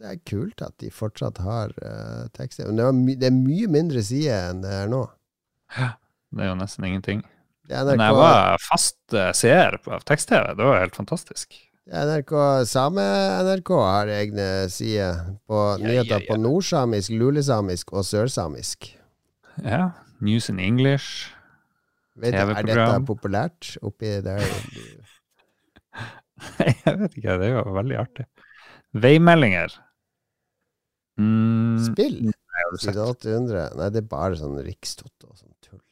det er kult at de fortsatt har uh, tekst. Men det, det, er mye mindre sider enn det er nå. Ja, det er jo nesten ingenting. Men jeg var fast uh, seer av tekst-TV. Det var helt fantastisk. NRK, Same NRK har egne sider på ja, nyheter ja, ja. på nordsamisk, lulesamisk og sørsamisk. Ja, News in English. TV-program. Er dette populært oppi der? *laughs* jeg vet ikke, det er jo veldig artig. Veimeldinger. Mm, Spill? Side 800? Nei, det er bare sånn Rikstoto og sånn tull.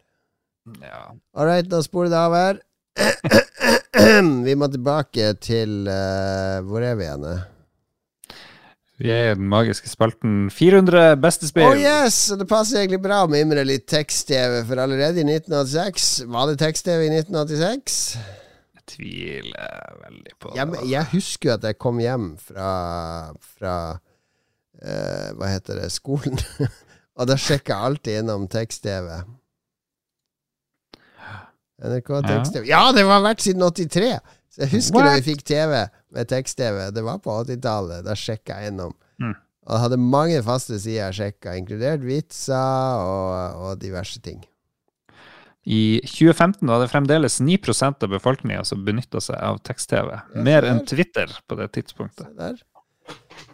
Ja. All right, da spoler det av her. *clears throat* vi må tilbake til uh, Hvor er vi igjen? Vi er i den magiske spalten 400 beste spill. Oh yes! Og det passer egentlig bra å mimre litt tekst-TV, for allerede i 1986 Var det tekst-TV i 1986? Jeg tviler veldig på Jeg, jeg husker jo at jeg kom hjem fra, fra eh, Hva heter det skolen. *laughs* og da sjekker jeg alltid innom tekst-TV. NRK tekst-TV. Ja, det var vært siden 83! Så jeg husker da vi fikk TV med tekst-TV. Det var på 80-tallet. Da sjekka jeg innom. Mm. Og det hadde mange faste sider jeg sjekka, inkludert vitser og, og diverse ting. I 2015 var det fremdeles 9% av befolkninga som benytta seg av tekst-TV. Mer enn. Twitter på det tidspunktet.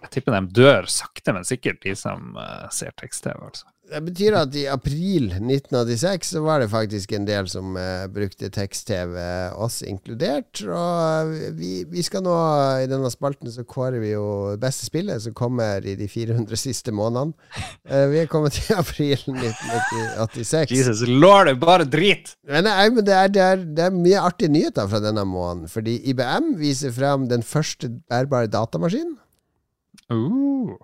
Jeg tipper de dør sakte, men sikkert, de som uh, ser tekst-TV. altså. Det betyr at i april 1986 så var det faktisk en del som uh, brukte tekst-TV, oss inkludert. Og eh, vi, vi skal nå, i denne spalten, så kårer vi jo beste spillet som kommer i de 400 siste månedene. Uh, vi er kommet til *laughs* april 1986. Jesus lord, det er bare drit! Men, nei, men det, er, det, er, det er mye artige nyheter fra denne måneden. Fordi IBM viser frem den første bærbare datamaskinen. Uh,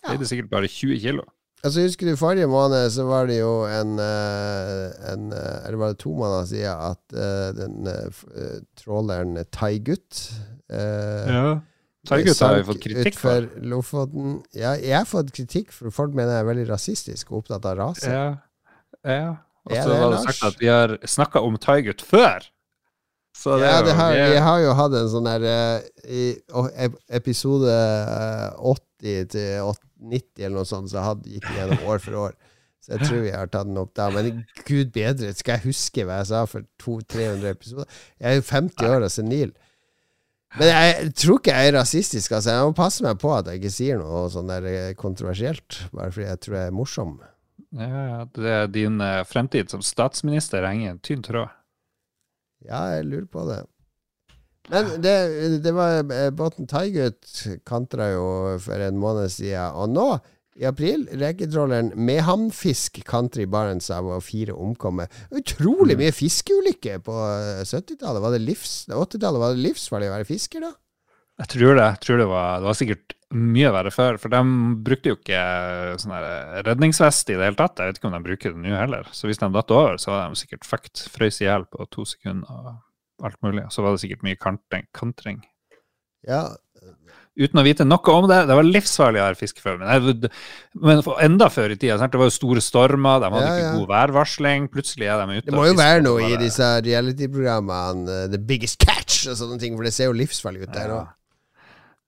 det er det sikkert bare 20 kilo. Altså Husker du forrige måned så var det jo en, eh, en eh, Eller var det to måneder siden at uh, den uh, eh, tråleren Taigut uh, Ja. Taigut har vi fått kritikk for. Lofoten. Ja, jeg har fått kritikk for folk mener jeg er veldig rasistisk og opptatt av rase. Ja. ja. Og så har du var det sagt at vi har snakka om Taigut før. Så det Ja, det har, vi vi har jo hatt en sånn der eh, I episode eh, 80 til 90 eller noe sånt, så hadde, gikk vi gjennom år for år. Så jeg tror vi har tatt den opp da. Men gud bedre, skal jeg huske hva jeg sa for 200-300 episoder? Jeg er jo 50 år og senil. Men jeg tror ikke jeg er rasistisk. Altså. Jeg må passe meg på at jeg ikke sier noe sånn der eh, kontroversielt, bare fordi jeg tror jeg er morsom. Ja, ja, det er din eh, fremtid som statsminister henger i en tynn tråd. Ja, jeg lurer på det. Men det, det var eh, Båten Taigut kantra jo for en måned siden, og nå, i april, reketråleren Mehamnfisk kanter i Barentshavet og fire omkommer. Utrolig mye fiskeulykker på eh, 70-tallet. Var det livs... 80-tallet var det livsfarlig å være fisker, da? Jeg tror det. Jeg tror det, var, det var sikkert mye verre før. For de brukte jo ikke sånn redningsvest i det hele tatt. Jeg vet ikke om de bruker det nå heller. Så hvis de datt over, så var de sikkert fucked. Frøs i hjel på to sekunder og alt mulig. Så var det sikkert mye kantring. kantring. Ja, Uten å vite noe om det. Det var livsfarlig å være fiske før. Men, men enda før i tida. Sant? Det var jo store stormer, de hadde Ja, ikke ja. god værvarsling. Plutselig er de ute. det må jo være noe i disse reality-programmene, eh, The Biggest Catch og sånne ting, for det ser jo livsfarlig ut der Ja.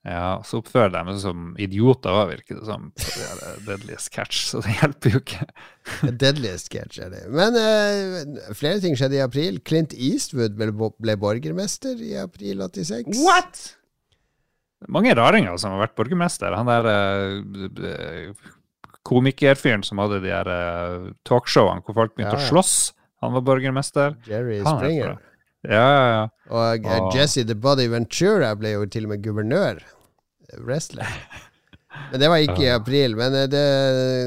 Ja, så oppfører de seg som idioter òg, virker det som. Det er Deadliest catch, så det hjelper jo ikke. *laughs* Deadliest catch er det. Men uh, flere ting skjedde i april. Clint Eastwood ble, ble borgermester i april 86. What?! Mange raringer som har vært borgermester. Han der uh, komikerfyren som hadde de her uh, talkshowene hvor folk begynte Ja, ja. å slåss, han var borgermester. Jerry er Springer. Ja, ja, ja. Og uh, Jesse The Body Ventura ble jo til og med guvernør. eh, Wrestler. Men det var ikke i april. Men eh, det,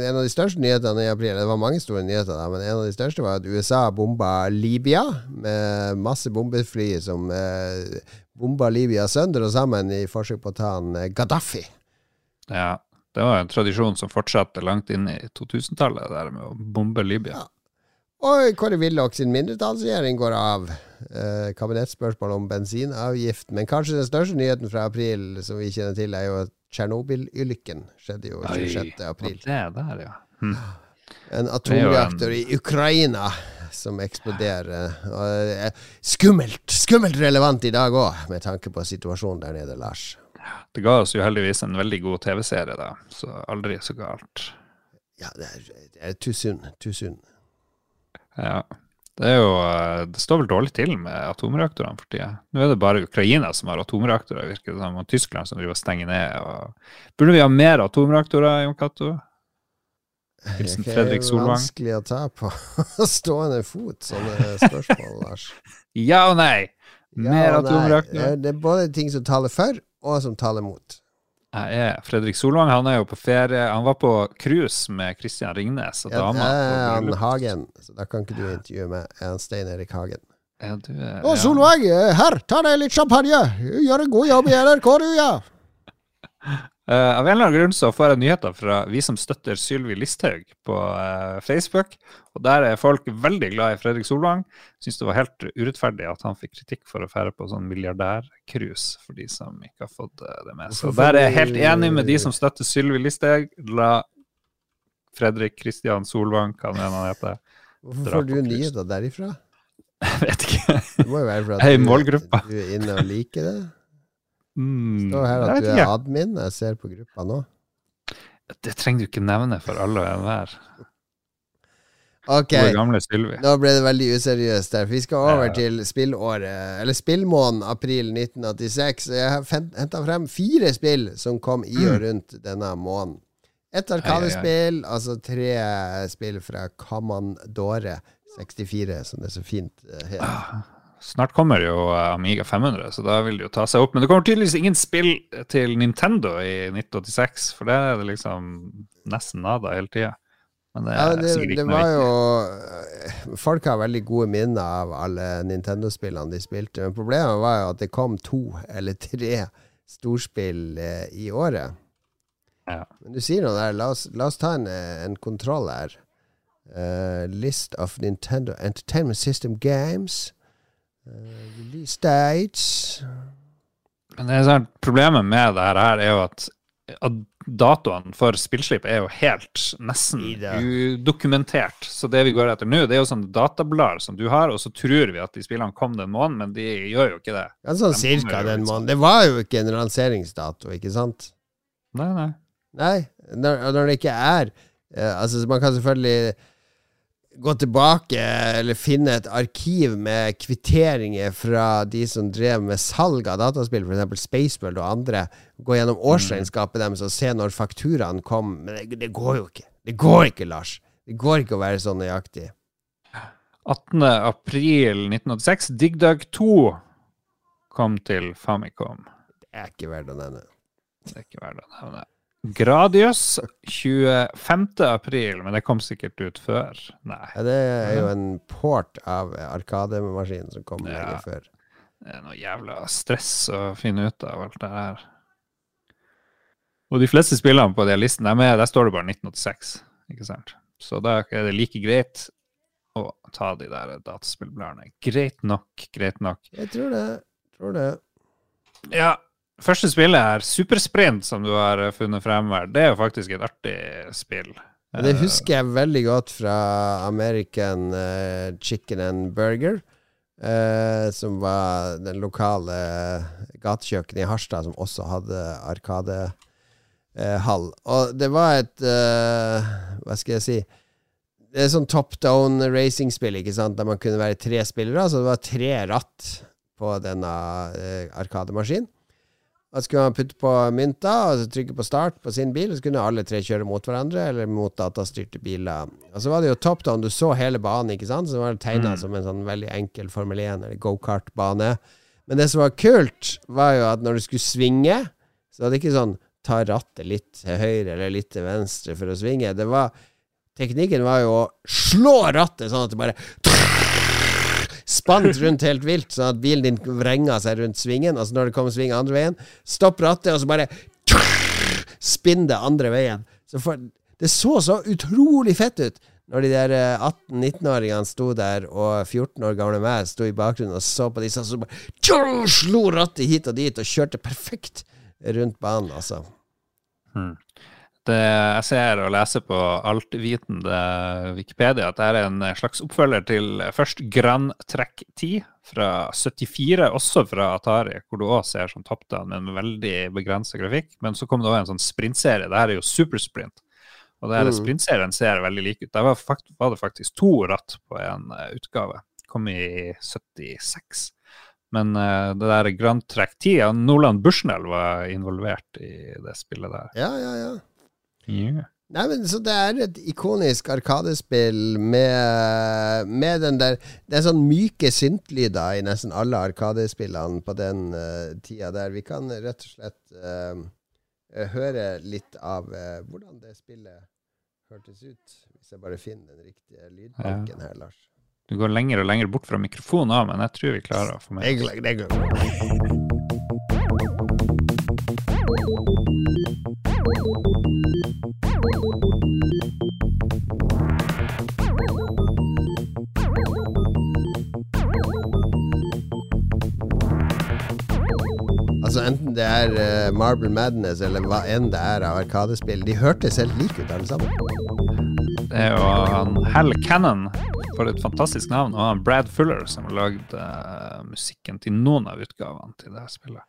en av de største nyhetene i april Det var mange store nyheter, da, men en av de største var at USA bomba Libya med masse bombefly som eh, bomba Libya sønder og sammen i forsøk på å ta han eh, Gaddafi. ja. Det var en tradisjon som fortsatte langt inn i 2000-tallet, det der med å bombe Libya. Ja. Og Kåre Willoch sin mindretallsregjering går av. Eh, Kabinettspørsmål om bensinavgift. Men kanskje den største nyheten fra april som vi kjenner til, er jo at Tsjernobyl-ulykken skjedde jo 26. april. Det der, ja. Hm. En atomreaktor i Ukraina som eksploderer. Og det er skummelt! Skummelt relevant i dag òg, med tanke på situasjonen der nede, Lars. Det ga oss jo heldigvis en veldig god TV-serie, da, så aldri så galt. Ja, det er, det er too soon. Too soon. Ja. Det jo eh, Det står vel dårlig til med atomreaktorene for tida. Nå er det bare Ukraina som har atomreaktorer, virker det som, og Tyskland som driver og stenger ned. Og... Burde vi ha mer atomreaktorer, Jon Cato? Hilsen Det er Fredrik vanskelig å ta på *laughs* stående fot, sånne spørsmål, Lars. Ja og nei! Mer Ja atomreaktorer. Det er både ting som taler for, og som taler mot. Jeg er Fredrik Solvang. Han er jo på ferie. Han var på cruise med Kristian Ringnes og dama. Ja, han. Hagen, så da kan ikke du intervjue meg. Jeg er han Stein Erik Hagen. Ja, du er, Å, ja. Solveig, eh, her, ta deg litt champagne. Gjør en god jobb i NRK, du, ja. *laughs* Eh, av en eller annen grunn så får jeg nyheter fra vi som støtter Sylvi Listhaug på uh, Facebook. Og der er folk veldig glad i Fredrik Solvang. Syns det var helt urettferdig at han fikk kritikk for å fære på sånn milliardærcruise, for de som ikke har fått uh, det med. Så der er jeg helt enig med de som støtter Sylvi Listhaug. La Fredrik Kristian Solvang, hva han heter. Hvorfor får du nyheter derifra? *laughs* Jeg vet ikke. Det må jo være for at du, du er inne og liker det. Mm, Står her at du er admin. Jeg ser på gruppa nå. Det trenger du ikke nevne for alle og enhver. Ok, Vår gamle vi nå ble det veldig useriøst der. Vi skal over til spillåret, eller spillmåneden april 1986. Jeg har henta frem fire spill som kom i og rundt denne måneden. Et arkadespill, altså tre spill fra Commandore 64, som det så fint eh, heter. Snart kommer jo eh, Amiga 500, så da vil det jo ta seg opp. Men det kommer tydeligvis ingen spill til Nintendo i 1986, for det er det liksom nesten nada hele tida. Men det Ja, er det, sikkert det ikke noe var jo Folk har veldig gode minner av alle Nintendo-spillene de spilte, men problemet var jo at det kom to eller tre storspill eh, i året. Ja. Men du sier noe der. La oss, la oss ta en, eh, en kontroll her. Uh, list of Nintendo Entertainment System Games. Eh, release dates Men det er sånn, problemet med det her er jo at at datoene for spillslipp er jo helt nesten udokumentert. Så det vi går etter nå, det er jo sånne datablader som du har, og så tror vi at de spillene kom den måneden, men de gjør jo ikke det. Ja, sånn De cirka den måneden. Det var jo ikke en lanseringsdato, ikke sant? Nei, nei. Nei, når, når det ikke er eh, Altså, man kan selvfølgelig gå tilbake eller finne et arkiv med kvitteringer fra de som drev med salg av dataspill, f.eks. Spaceworld og andre. Gå gjennom årsregnskapet deres og se når fakturaen kom. Men det, det går jo ikke. Det går ikke, Lars. Det går ikke å være så nøyaktig. 18. april 1986, Dig Dug 2 kom til Famicom. Det er ikke verdt å nevne. Det er ikke verdt å nevne. Gradius 25. april, men det kom sikkert ut før. Nei, Ja, det er jo en port av Arkademaskinen som kom Ja. lenge før. det er noe jævla stress å finne ut av alt det her. Og de fleste spillene på de listene, der, med, der står det bare 1986, ikke sant? Så da er det like greit å ta de der dataspillbladene. Greit nok, greit nok. Jeg tror det. Tror det. Ja, første spillet er Supersprint, som du har eh, funnet frem her. Det er jo faktisk et artig spill. Det husker jeg veldig godt fra American eh, Chicken and Burger. eh, som var den lokale gatekjøkkenet i Harstad, som også hadde Arkadehall. Og det var et eh, Hva skal jeg si Det er sånn top down racing-spill, ikke sant, der man kunne være tre spillere. Så det var tre ratt på denne uh, Arkademaskinen. Da skulle man putte på mynta og så trykke på start på sin bil, og så kunne alle tre kjøre mot hverandre eller mot datastyrte biler. Og så var det jo top down, du så hele banen, ikke sant? Så det var tegna Mm. som en sånn veldig enkel Formel 1 eller gokart-bane. Men det som var kult, var jo at når du skulle svinge, så var det ikke sånn ta rattet litt til høyre eller litt til venstre for å svinge. Det var Teknikken var jo å slå rattet sånn at det bare spant rundt helt vilt, sånn at bilen din vrenga seg rundt svingen. Altså når det kommer sving andre veien, stopp rattet, og så bare spinn det andre veien. Så for, det så så utrolig fett ut når de der eh, 18-19-åringene sto der, og 14 år gamle meg sto i bakgrunnen og så på disse, så bare slo rattet hit og dit og kjørte perfekt rundt banen, altså. Det, jeg ser og leser på altvitende Wikipedia at det er en slags oppfølger til først Grand Track 10 fra 74, også fra Atari, hvor du òg ser sånn top down, med en veldig begrensa grafikk. Men så kom det òg en sånn sprintserie. Det her er jo supersprint. Og det her Mm. sprintserien ser veldig lik ut. Der var, fakt, var det faktisk to ratt på en eh, utgave. Kom i 76. Men uh, det der Grand Track 10, ja, Nolan Bushnell var involvert i det spillet der. Ja, ja, ja. Yeah. Nei, men Så det er et ikonisk arkadespill med, med den der Det er sånn myke syntlyder i nesten alle arkadespillene på den uh, tida der. Vi kan rett og slett uh, eh, høre litt av uh, hvordan det spillet hørtes ut. Hvis jeg bare finner den riktige lydbanken her, Lars. Du går lenger og lenger bort fra mikrofonen òg, men jeg tror vi klarer å få med Det Enten det er uh, Marble Madness eller hva enn det er av Arkadespill, de hørtes helt like ut alle sammen. Det er jo han Hal Cannon, for et fantastisk navn, og han Brad Fuller, som har lagd uh, musikken til noen av utgavene til det spillet.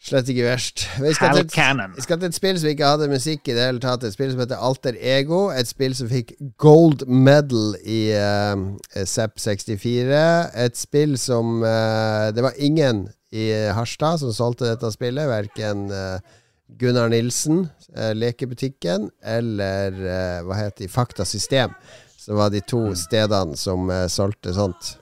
Slett ikke verst. Vi skal, til et, vi skal til et spill som ikke hadde musikk i det hele tatt. Et spill som heter Alter Ego. Et spill som fikk gold medal i uh, SEP64. Et spill som uh, Det var ingen i Harstad som solgte dette spillet. Verken eh, Gunnar Nilsen, eh, Lekebutikken, eller eh, hva heter de, Fakta System. Som var de to stedene som eh, solgte sånt.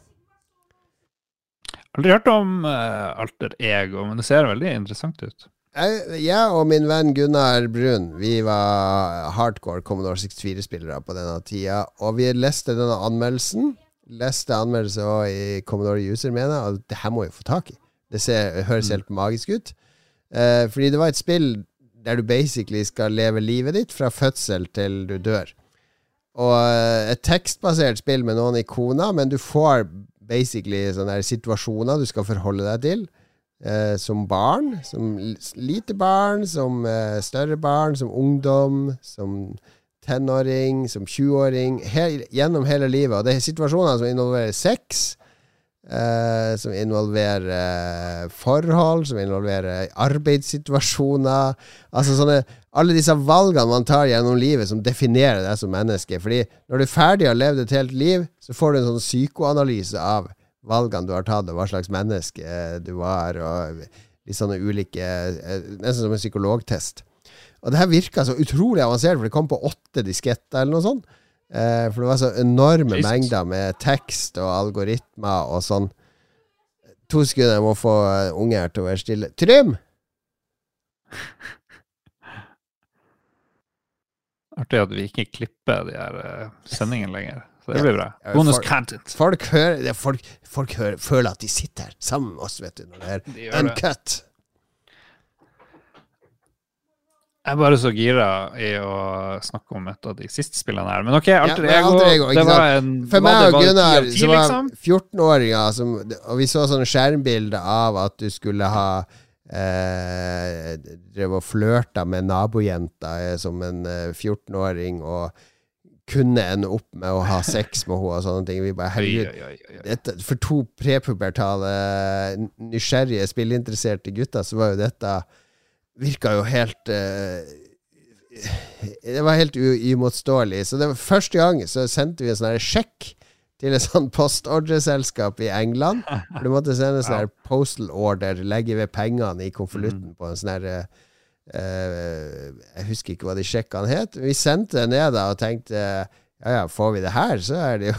Aldri hørt om eh, Alter Ego, men det ser veldig interessant ut. Jeg, og min venn Gunnar Brun Vi var hardcore Commodore 64-spillere på denne tida. Og vi leste denne anmeldelsen. Leste anmeldelse i Commodore User, mener jeg. Og det her må vi få tak i. Det ser, høres helt magisk ut. Eh, fordi det var et spill der du basically skal leve livet ditt fra fødsel til du dør. Og eh, et tekstbasert spill med noen ikoner, men du får basically sånne situasjoner du skal forholde deg til. Eh, som barn, som lite barn, som eh, større barn, som ungdom, som tenåring, som 20-åring. Gjennom hele livet. Og det er situasjoner som involverer sex. Eh, som involverer eh, forhold, som involverer arbeidssituasjoner. Altså sånne Alle disse valgene man tar gjennom livet, som definerer deg som menneske. Fordi når du er ferdig og har levd et helt liv, så får du en sånn psykoanalyse av valgene du har tatt, og hva slags menneske eh, du var, og litt sånne ulike eh, Nesten som en psykologtest. Og det her virka så utrolig avansert, for det kom på åtte disketter eller noe sånt. Eh, for det var så enorme Jesus. mengder med tekst og algoritmer og sånn. To sekunder, jeg må få eh, unge her til å være stille. Trym! Artig at vi ikke klipper de her eh, sendingene lenger. Så det blir bra. Bonus folk, content. Folk, hører, er folk, folk hører, føler at de sitter her sammen med oss, vet du, når det er De uncut. det. uncut. Jeg er bare så gira i å snakke om et av de siste spillene her. Men OK, Alter ja, Ego, Alter Ego, det var en For meg og Gunnar, 10 som var liksom? 14-åringer, som, og vi så sånne skjermbilder av at du skulle ha eh, Drev og flørta med nabojenta eh, som en eh, 14-åring, og kunne ende opp med å ha sex med henne og sånne ting. Vi bare, herregud, dette, for to prepubertale, nysgjerrige, spillinteresserte gutter, så var jo dette Virka jo helt eh, Det var helt uimotståelig. Så det var første gang så sendte vi en sånn sjekk til et sånt postordreselskap i England. For du måtte sende en sånn her postal order, legge ved pengene i konvolutten på en sånn her Uh, Jeg husker ikke hva de sjekkene het. Vi sendte det ned da og tenkte ja ja, får vi det her, så er det jo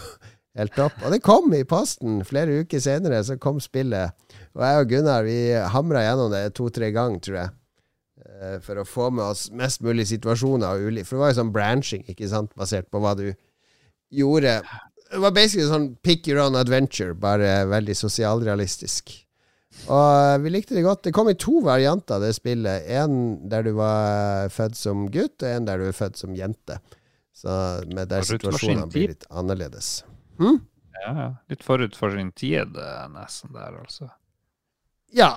helt topp. Og det kom i posten flere uker senere, så kom spillet. Og jeg og Gunnar vi hamra gjennom det to-tre ganger, tror jeg. Eh, For å få med oss mest mulig situasjoner. For det var jo sånn branching, ikke sant, basert på hva du gjorde. Det var basically sånn pick your own adventure, bare veldig sosialrealistisk. Og eh, vi likte det godt. Det kom i to varianter, av det spillet. En der du var født som gutt, og en der du er født som jente. Så med der situasjonene blir litt annerledes. Ja, ja. Litt forut for sin tid, eh, nesten der, altså. Ja,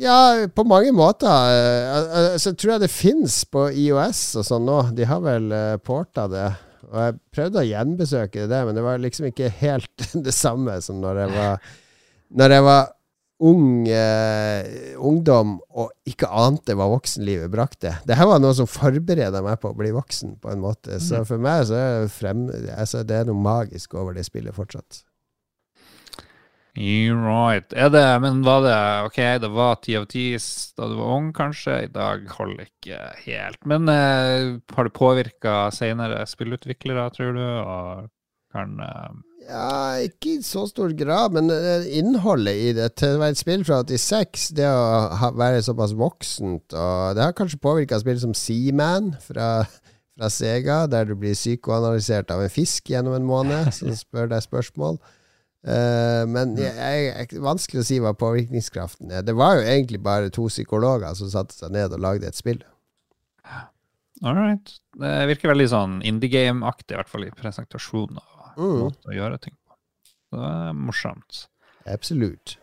ja, på mange måter. Eh, Altså, tror jeg det fins på IOS og sånn nå. De har vel uh, porta det. Og jeg prøvde å gjenbesøke det, men det var liksom ikke helt *laughs* det samme som når jeg var Når jeg var ung eh, ungdom og ikke ante hva voksenlivet brakte. Det her var noe som forbereda meg på å bli voksen, på en måte. Så for meg så er det, frem, altså, det er noe magisk over det spillet fortsatt. Right. Er det, men var det OK, det var ti av ti da du var ung, kanskje. I dag holder ikke helt. Men eh, har det påvirka senere spillutviklere, tror du? Og kan eh, Ja, ikke i så stor grad, men eh, innholdet i det til å være et spill fra 86, det å ha, være såpass voksent og Det har kanskje påvirka spill som Seaman fra, fra Sega, der du blir psykoanalysert av en fisk gjennom en måned som *laughs* spør deg spørsmål. Uh, men jeg, jeg, vanskelig å si hva påvirkningskraften er. Det var jo egentlig bare to psykologer som satte seg ned og lagde et spill. All right. Det virker veldig sånn indie game-aktig, i hvert fall i presentasjonen mm. måte å gjøre ting på. det er morsomt. Absolutt.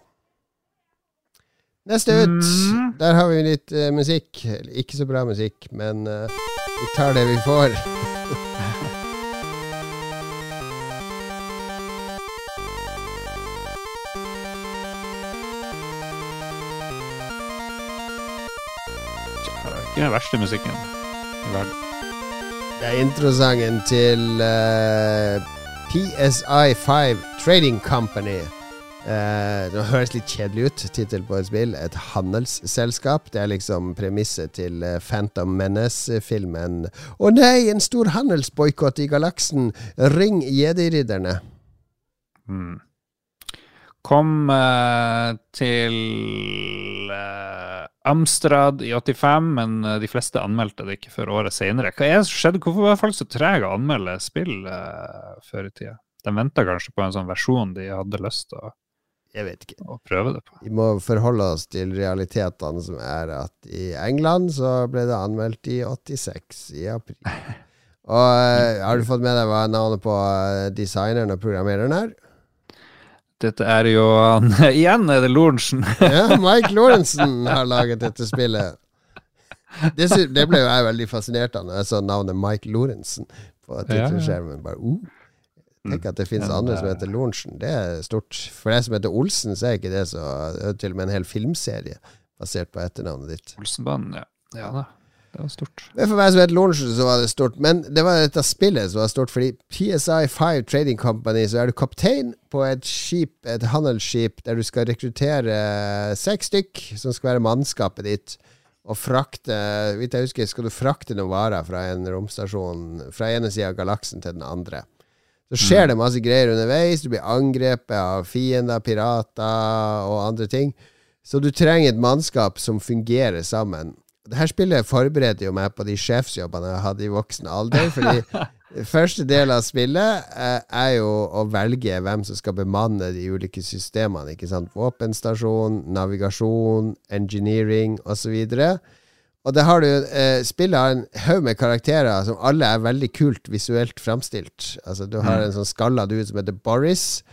Neste ut, mm. der har vi litt uh, musikk. Ikke så bra musikk, men uh, vi tar det vi får. *laughs* ikke den verste musikken i verden. Det er introsangen til uh, PSI5 Trading Company. Uh, det høres litt kjedelig ut, tittel på et spill. Et handelsselskap. Det er liksom premisset til uh, Phantom Menace-filmen. Å nei, en stor handelsboikott i galaksen! Ring jedi-ridderne. Mm. Kom uh, til Amstrad i 85, men de fleste anmeldte det ikke før året senere. Hva er det som skjedde? Hvorfor var folk så trege å anmelde spill uh, før i tida? De venta kanskje på en sånn versjon de hadde lyst til å, Jeg vet ikke. å prøve det på. Vi må forholde oss til realitetene som er at i England så ble det anmeldt i 86, i april. *laughs* Og uh, har du fått med deg hva navnet på uh, designeren og programmereren er? Dette er jo han *laughs* Igjen er det Lorentzen. *laughs* ja, Mike Lorentzen har laget dette spillet. Det, det ble jo jeg veldig fascinert av når jeg så navnet Mike Lorentzen på tittelskjermen. Bare, uh, tenk at det finnes ja, andre som heter Lorentzen. Det er stort. For deg som heter Olsen, så er ikke det så Til og med en hel filmserie basert på etternavnet ditt. Olsenbanen, ja. ja da. Det var stort. Men For meg som het Lorentzen, så var det stort. Men det var dette spillet som var stort, fordi PSI5 Trading Company, så er du kaptein på et skip, et handelsskip, der du skal rekruttere seks stykk, som skal være mannskapet ditt. Og frakte Hvis jeg husker, skal du frakte noen varer fra en romstasjon fra ene sida av galaksen til den andre. Så skjer mm. det masse greier underveis. Du blir angrepet av fiender, pirater og andre ting. Så du trenger et mannskap som fungerer sammen. Det her spillet forbereder jo meg på de sjefsjobbene jeg hadde i voksen alder. Fordi *laughs* første del av spillet eh, er jo å velge hvem som skal bemanne de ulike systemene. ikke sant? Våpenstasjon, navigasjon, engineering osv. Og det har du, eh, spillet har en haug med karakterer som alle er veldig kult visuelt framstilt. Altså, du har mm. en sånn skalla dude som heter Boris.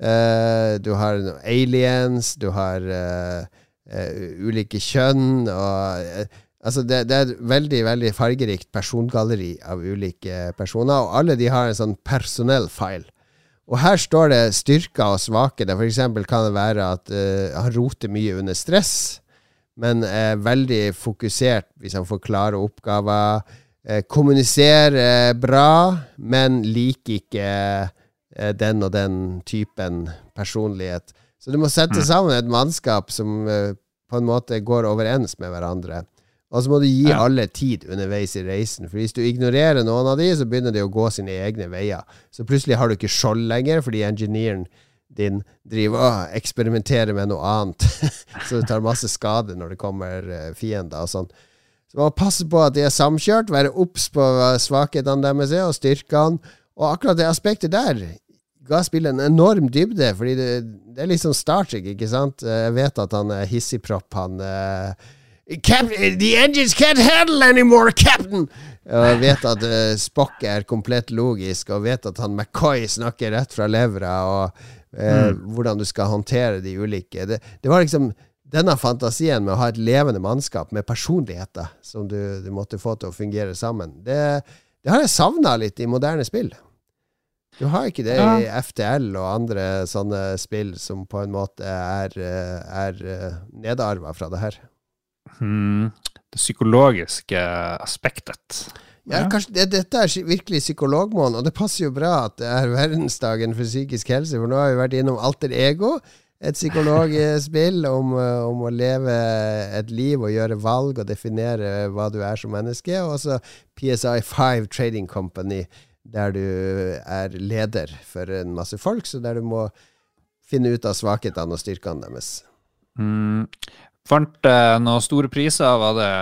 Eh, du har aliens. Du har eh, ulike kjønn og uh, Altså det, det, er et veldig veldig fargerikt persongalleri av ulike personer, og alle de har en sånn personell file. Og her står det styrker og svake. For eksempel kan det være at uh, han roter mye under stress, men er veldig fokusert hvis han får klare oppgaver. Uh, kommuniserer bra, men liker ikke den og den typen personlighet. Så du må sette mm. sammen et mannskap som uh, på en måte går overens med hverandre. Og så må du gi ja. alle tid underveis i reisen. For hvis du ignorerer noen av de, så begynner de å gå sine egne veier. Så plutselig har du ikke skjold lenger, fordi engineeren din driver og eksperimenterer med noe annet. *laughs* så du tar masse skade når det kommer uh, fiender og sånn. Så man må passe på at de er samkjørt, være obs på svakhetene deres og styrkene. Og akkurat det aspektet der ga spillet en enorm dybde, fordi det, det er liksom Star Trek, ikke sant? Jeg vet at han er hissigpropp, han uh, The engines can't handle anymore, captain! Og vet at uh, Spock er komplett logisk, og vet at han McCoy snakker rett fra levra, og uh, mm. hvordan du skal håndtere de ulike. Det, det, var liksom denne fantasien med å ha et levende mannskap med personligheter som du, du måtte få til å fungere sammen. Det, det har jeg savna litt i moderne spill. Du har ikke det i FTL og andre sånne spill som på en måte er, eh, er eh, nedarva fra det her. Hmm. Det psykologiske aspektet. Ja, kanskje det, Dette er virkelig psykologmåneden, og det passer jo bra at det er *laughs* verdensdagen for psykisk helse, for nå har vi vært innom alter ego. Et psykologspill *laughs* om, eh, om, å leve et liv og gjøre valg og definere hva du er som menneske. Og også PSI5 Trading Company der du er leder for en masse folk, så der du må finne ut av svakhetene og styrkene deres. Mm. Fant eh, noen store priser? Var det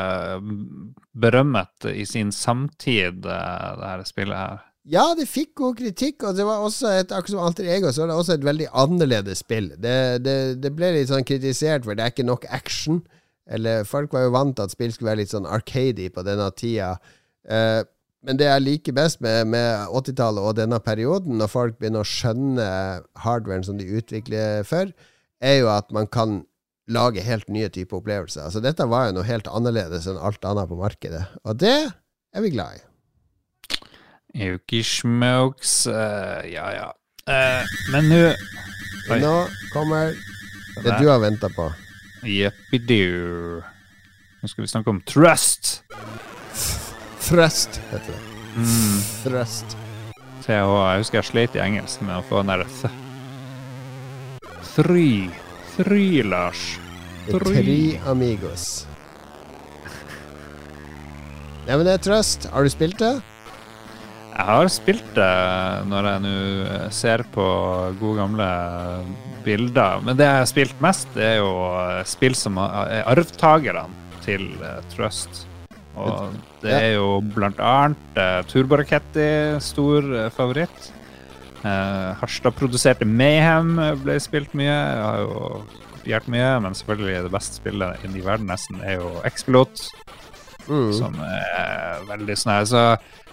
berømmet i sin samtid, uh, det her spillet her? Ja, det fikk god kritikk, og det var også et, akkurat som Alter Ego, så var det også et veldig annerledes spill. Det, det, det ble litt sånn kritisert, for det er ikke nok action. Eller folk var jo vant til at spill skulle være litt sånn arcady på denne tida. Uh, men det jeg liker best med, med 80-tallet og denne perioden, når folk begynner å skjønne hardwaren som de utvikler for, er jo at man kan lage helt nye typer opplevelser. Altså Dette var jo noe helt annerledes enn alt annet på markedet, og det er vi glad i. Yuki Smokes uh, Ja, ja. Uh, men nå Nå kommer det du har venta på. Jeppidoo. Nå skal vi snakke om trust. Thrust, heter det. Mm. Thrust. TH. Jeg husker jeg slet i engelsk med å få den der th. Three. Three, Lars. Try, amigos. Nei, men det er Trust. Har du spilt det? Jeg har spilt det når jeg nå ser på gode gamle bilder. Men det jeg har spilt mest, det er jo spill som er arvtakerne til eh, Trust. Og det er jo blant annet uh, Turboraketti, stor uh, favoritt. Uh, Harstad-produserte Mayhem ble spilt mye. Jeg har jo kopiert mye, men selvfølgelig det beste spillet i verden nesten er jo X-Pilot. Mm. Som er veldig sånn her. Så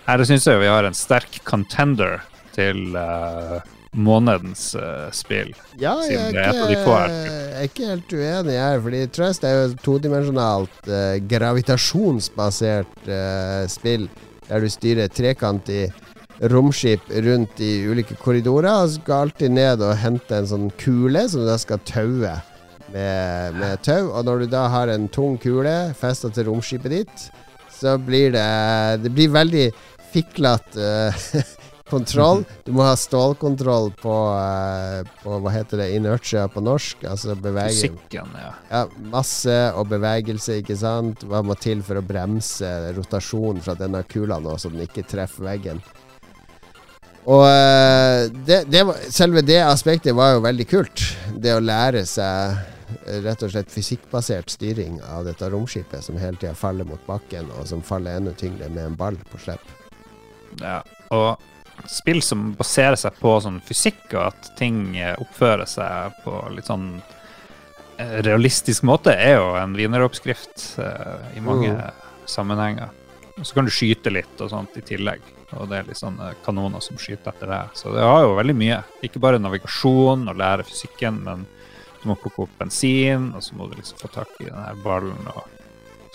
her syns jeg vi har en sterk contender til uh, månedens uh, spill. Ja, jeg er, ikke, jeg er ikke helt uenig her, fordi Trust er jo et todimensjonalt, uh, gravitasjonsbasert uh, spill, der du styrer trekant i romskip rundt i ulike korridorer, og skal alltid ned og hente en sånn kule som du da skal taue med, med tau. Og når du da har en tung kule festa til romskipet ditt, så blir det Det blir veldig fiklete *laughs* kontroll. Du må ha stålkontroll på, uh, på Hva heter det? Inertia på norsk? Altså bevegelse. Fysikken, ja. ja. Masse og bevegelse, ikke sant? Hva må til for å bremse rotasjonen fra denne kula nå, så den ikke treffer veggen? Og uh, det, det var, selve det aspektet var jo veldig kult. Det å lære seg rett og slett fysikkbasert styring av dette romskipet som hele tida faller mot bakken, og som faller enda tyngre med en ball på slepp. Ja, og spill som baserer seg på sånn fysikk, og at ting oppfører seg på litt sånn eh, realistisk måte, er jo en wieneroppskrift uh, i mange mm. sammenhenger. Og så kan du skyte litt og sånt i tillegg. Og det er litt sånn kanoner som skyter etter det. Så det har jo veldig mye. Ikke bare navigasjon og lære fysikken, men du må plukke opp bensin, og så må du liksom få tak i den her ballen og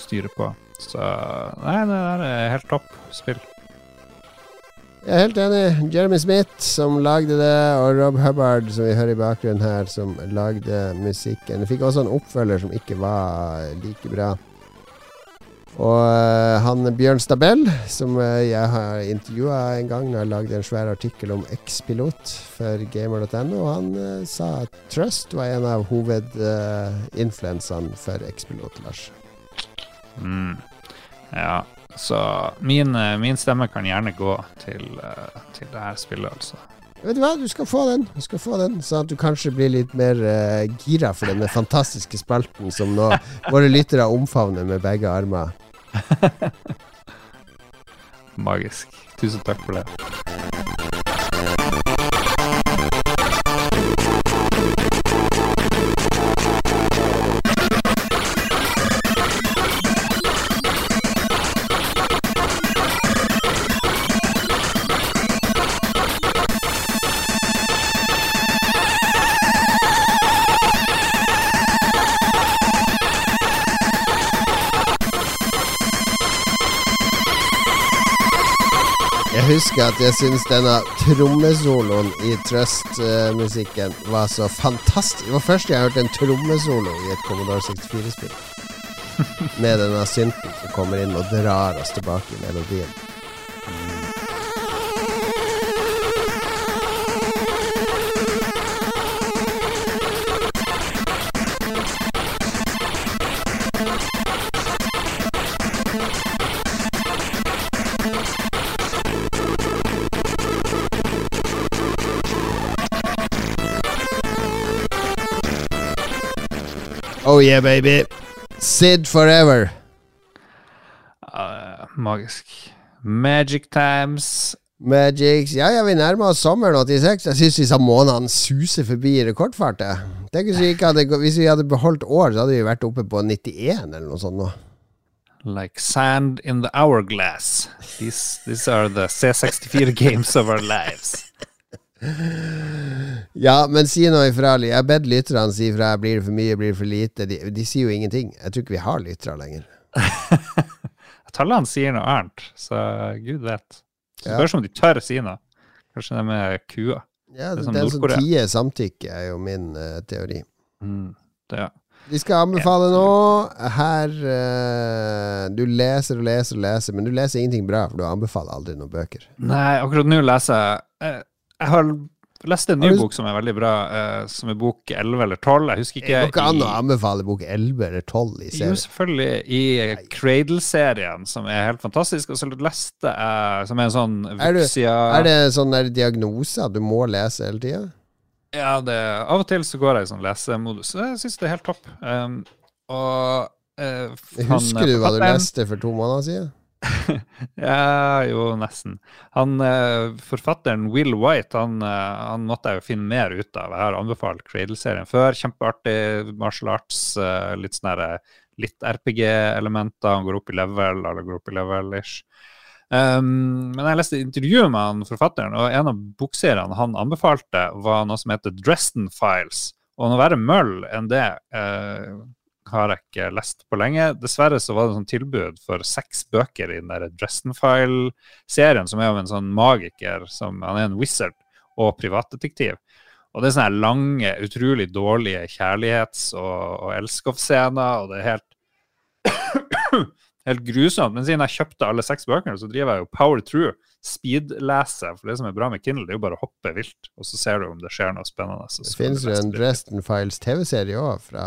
styre på. Så nei, det der er helt topp spill. Jeg er helt enig. Jeremy Smith som lagde det, og Rob Hubbard, som vi hører i bakgrunnen her, som lagde musikken. Det fikk også en oppfølger som ikke var like bra. Og uh, han Bjørn Stabell, som uh, jeg har intervjua en gang, har lagd en svær artikkel om X-pilot for gamer.no, han uh, sa at Trust var en av hovedinfluensene for X-pilot, Lars. Mm. Ja, så min, eh, min, stemme kan gjerne gå til, uh, til det her spillet, altså. Vet du hva, du skal få den. Du skal få den Sånn at du kanskje blir litt mer uh, gira for denne fantastiske spalten som nå *laughs* våre lyttere omfavner med begge armer. Magisk. Tusen takk for det. Husker at jeg syns denne trommesoloen i Trust-musikken var så fantastisk. Det var første jeg hørte en trommesolo i et Commodore 64-spill. *laughs* Med denne synten som kommer inn og drar oss tilbake i melodien. Oh yeah, baby. Sid forever. Uh, magisk. Magic times. Magics. Ja, ja, vi nærmer oss sommeren 86. Jeg syns disse månedene suser forbi i rekordfart. Tenk hvis vi, hadde, hvis vi hadde beholdt år, så hadde vi vært oppe på 91 eller noe sånt nå. Like sand in the hourglass. These, these are the C64 *laughs* games of our lives. Ja, men si noe ifra. Jeg har bedt lytterne si ifra. Blir det for mye, blir det for lite? De, de sier jo ingenting. Jeg tror ikke vi har lyttere lenger. *laughs* Tallene sier noe annet, så gud vet. Det. Spørs om de tør å si noe. Kanskje de er kua. Ja, Det som Den som tier samtykke, er jo min uh, teori. Mm, det, ja. Vi skal anbefale nå. Her uh, Du leser og leser og leser, men du leser ingenting bra, for du anbefaler aldri noen bøker. Nei, akkurat nå leser jeg eh, Jeg har lest en ny bok som er veldig bra, uh, som er bok 11 eller 12. Jeg husker ikke. går ikke an å anbefale bok 11 eller 12 i serien? Jo, selvfølgelig. I Cradle-serien, som er helt fantastisk. Og så leste jeg Som er en sånn Er du- Vuxia Er det sånn diagnose at du må lese hele tida? Ja, det, av og til så går jeg i sånn lesemodus. Jeg syns det er helt topp. Um, og eh, Husker du hva du leste for to måneder siden? *laughs* Ja, jo, nesten. Han, eh, Forfatteren Will White han, eh, han måtte jeg jo finne mer ut av. Jeg har anbefalt Cradle-serien før. Kjempeartig martial arts. eh, Litt sånn litt RPG-elementer. Han går opp i level, alle går opp i level-ish. Um, men jeg leste intervjuet med han forfatteren, og en av bokseriene han anbefalte, var noe som heter Dresden Files. Og noe verre møll enn det eh, har jeg ikke lest på lenge. Dessverre så var det sånn tilbud for seks bøker i den der Dresden File-serien, som er om en sånn magiker som Han er en wizard og privatdetektiv. Og det er sånne lange, utrolig dårlige kjærlighets- og, og elskovsscener, og det er helt *coughs* Helt grusomt. Men siden jeg kjøpte alle seks bøkene, så driver jeg jo power through. Speed-leser. For det som er bra med Kindle, det er jo bare å hoppe vilt, og så ser du om det skjer noe spennende. Det finnes jo en. Dresden Files TV-serie òg, fra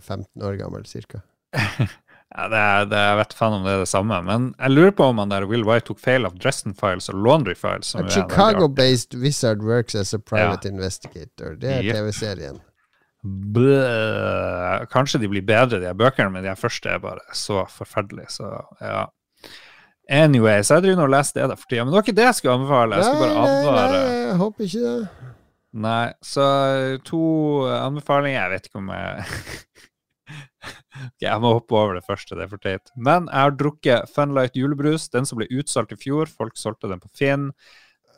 15 år gammel cirka. *laughs* Ja, det er, det, jeg vet faen om det er det samme, men jeg lurer på om han der Will White tok feil av Dresden Files og Laundry Files. Chicago-based wizard works as a private investigator. Det er Yep. TV-serien. Kanskje de blir bedre, de her bøkene, men de her første er bare så forferdelige. Så ja. Anyway, så jeg driver og leser det der for tida. Men det var ikke det jeg skulle anbefale. Jeg skulle bare Nei, nei, nei, jeg håper ikke det. Nei, så to anbefalinger. Jeg vet ikke om jeg *laughs* okay, Jeg må hoppe over det første, det er for teit. Men jeg har drukket Funlight julebrus, den som ble utsolgt i fjor. Folk solgte den på Finn.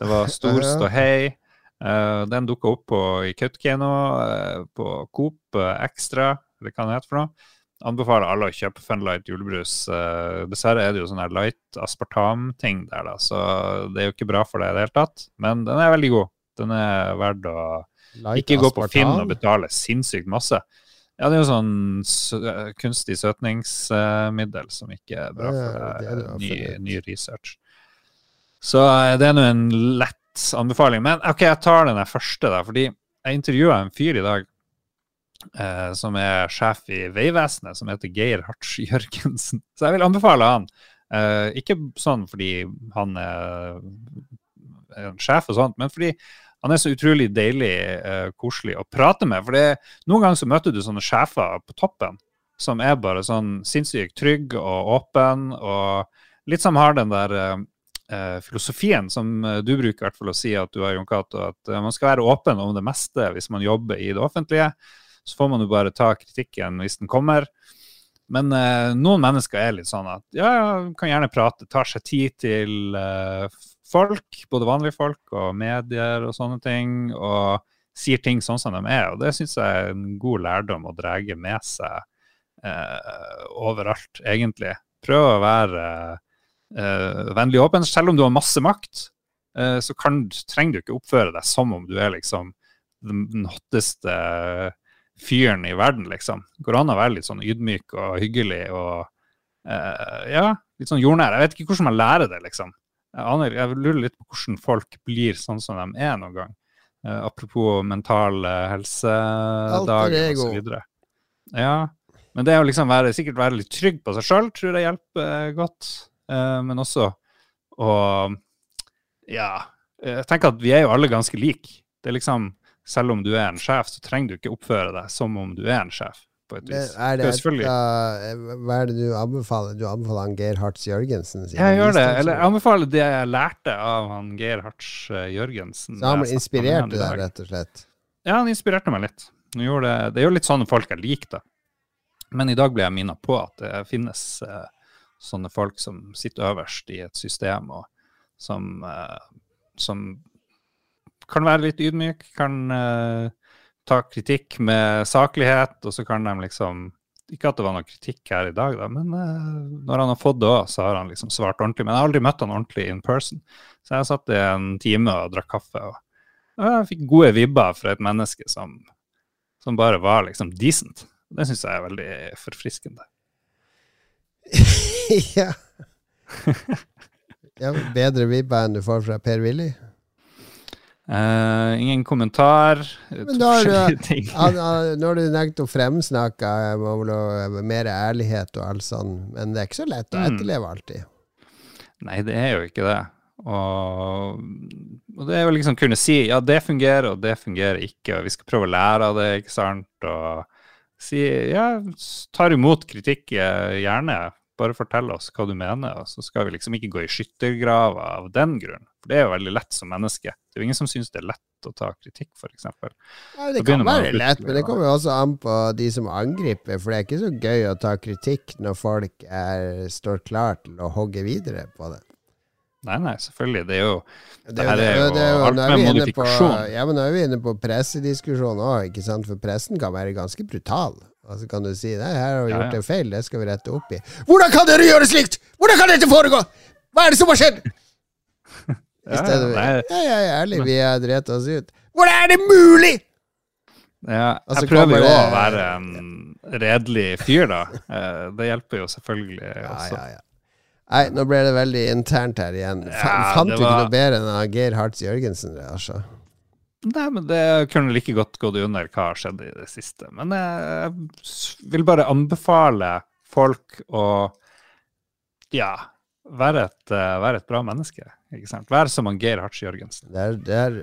Det var *laughs* stor ståhei. Eh, den dukka opp på, i Kautokeino, uh, på Coop eh, Extra, eller hva det heter for noe. Anbefaler alle å kjøpe Funlight julebrus. Eh, dessverre er det jo sånn her light aspartam-ting der, da, så det er jo ikke bra for deg i det hele tatt. Men den er veldig god. Den er verdt å Light ikke gå på. Finn og betale sinnssykt masse. Ja, det er jo sånn kunstig søtningsmiddel som ikke er bra for ja, det er det deg. Ny, ny research. Så eh, det er nå en lett anbefaling. Men OK, jeg tar den første, da. Fordi jeg intervjua en fyr i dag eh, som er sjef i Vegvesenet, som heter Geir Hartz Jørgensen. *laughs* Så jeg vil anbefale han. Eh, ikke sånn fordi han er en sjef og sånt, men fordi han er så utrolig deilig, eh, koselig å prate med. For noen ganger så møter du sånne sjefer på toppen som er bare sånn sinnssykt trygg og åpen, og litt som har den der eh, eh, filosofien som eh, du bruker i hvert fall å si at du har, Jon Cato, at man skal være åpen om det meste hvis man jobber i det offentlige. Så får man jo bare ta kritikken hvis den kommer. Men eh, noen mennesker er litt sånn at ja, kan gjerne prate, tar seg tid til eh, folk, både vanlige folk og medier og sånne ting, og sier ting sånn som de er. Og det syns jeg er en god lærdom å dra med seg eh, overalt, egentlig. Prøv å være eh, vennlig åpen, selv om du har masse makt. eh, så kan, trenger du ikke oppføre deg som om du er liksom den hotteste fyren i verden, liksom. Går an å være litt sånn ydmyk og hyggelig og uh, ja, litt sånn jordnær. Jeg vet ikke hvordan man lærer det, liksom. Jeg, aner, jeg lurer litt på hvordan folk blir sånn som de er noen gang. Uh, apropos mental uh, helsedag osv. Ja, men det å liksom være, sikkert være litt trygg på seg sjøl tror jeg hjelper eh, godt. Men også å Ja, jeg tenker at vi er jo alle ganske like. Det er liksom selv om du er en sjef, så trenger du ikke oppføre deg som om du er en sjef. på et vis. er det et, uh, hva er det du anbefaler? Du anbefaler han Geir Hartz Jørgensen? Jeg gjør det. Eller jeg anbefaler det jeg lærte av han Geir Hartz eh, Jørgensen. Så han inspirerte ble inspirert dag. rett og slett? Ja, han inspirerte meg litt. Det, det er jo litt sånne folk jeg liker, da. Men i dag ble jeg minnet på at det finnes uh, sånne folk som sitter øverst i et system, og som, uh, som kan være litt ydmyk, kan uh, ta kritikk med saklighet, og så kan de liksom Ikke at det var noe kritikk her i dag, da, men uh, når han har fått det òg, så har han liksom svart ordentlig. Men jeg har aldri møtt han ordentlig in person, så jeg satt i en time og drakk kaffe. og og jeg fikk gode vibber fra et menneske som, som bare var liksom decent. Det syns jeg er veldig forfriskende. *laughs* ja. *laughs* ja. Bedre vibber enn du får fra Per-Willy? Eh, ingen kommentar. Men da *laughs* har du- når du nekter å fremsnakke må vel mer ærlighet og alt sånn, men det er ikke så lett å Mm. etterleve alltid. Nei, det er jo ikke det. Og, og det er jo liksom kunne si ja, det fungerer, og det fungerer ikke, og vi skal prøve å lære av det, ikke sant? Og si ja, tar imot kritikk, eh, gjerne. Bare fortell oss hva du mener, og så skal vi liksom ikke gå i skyttergrava av den grunn. For det er jo veldig lett som menneske. Det er jo ingen som syns det er lett å ta kritikk, f.eks. Ja, det kan være lett, men det kommer jo også an på de som angriper, for det er ikke så gøy å ta kritikk når folk er, står klar til å hogge videre på det. Nei, nei, selvfølgelig. Det er jo Det, det, er jo det jo- alt er med modifikasjon. På, ja, men nå er vi inne på pressediskusjon òg, ikke sant? For pressen kan være ganske brutal. Og så kan du si nei, her har vi gjort ja. en feil, det skal vi rette opp i. Hvordan kan dere gjøre slikt?! Hvordan kan dette foregå?! Hva er det som har skjedd?! *laughs* I Ja, stedet for. Ja, ja, ja, ærlig, vi har drept oss ut. Hvordan er det mulig?! Ja, jeg prøver jo å være en redelig fyr, da. Eh, Det hjelper jo selvfølgelig også. ja, ja. Nei, nå ble det veldig internt her igjen. Fant du ikke noe bedre enn Geir Hartz Jørgensen? Altså. Nei, men det kunne like godt gått under hva har skjedd i det siste. Men jeg vil bare anbefale folk å ja, være et, eh, være et bra menneske. Ikke sant? Være som han Geir Hartz Jørgensen. Det, er, det, er,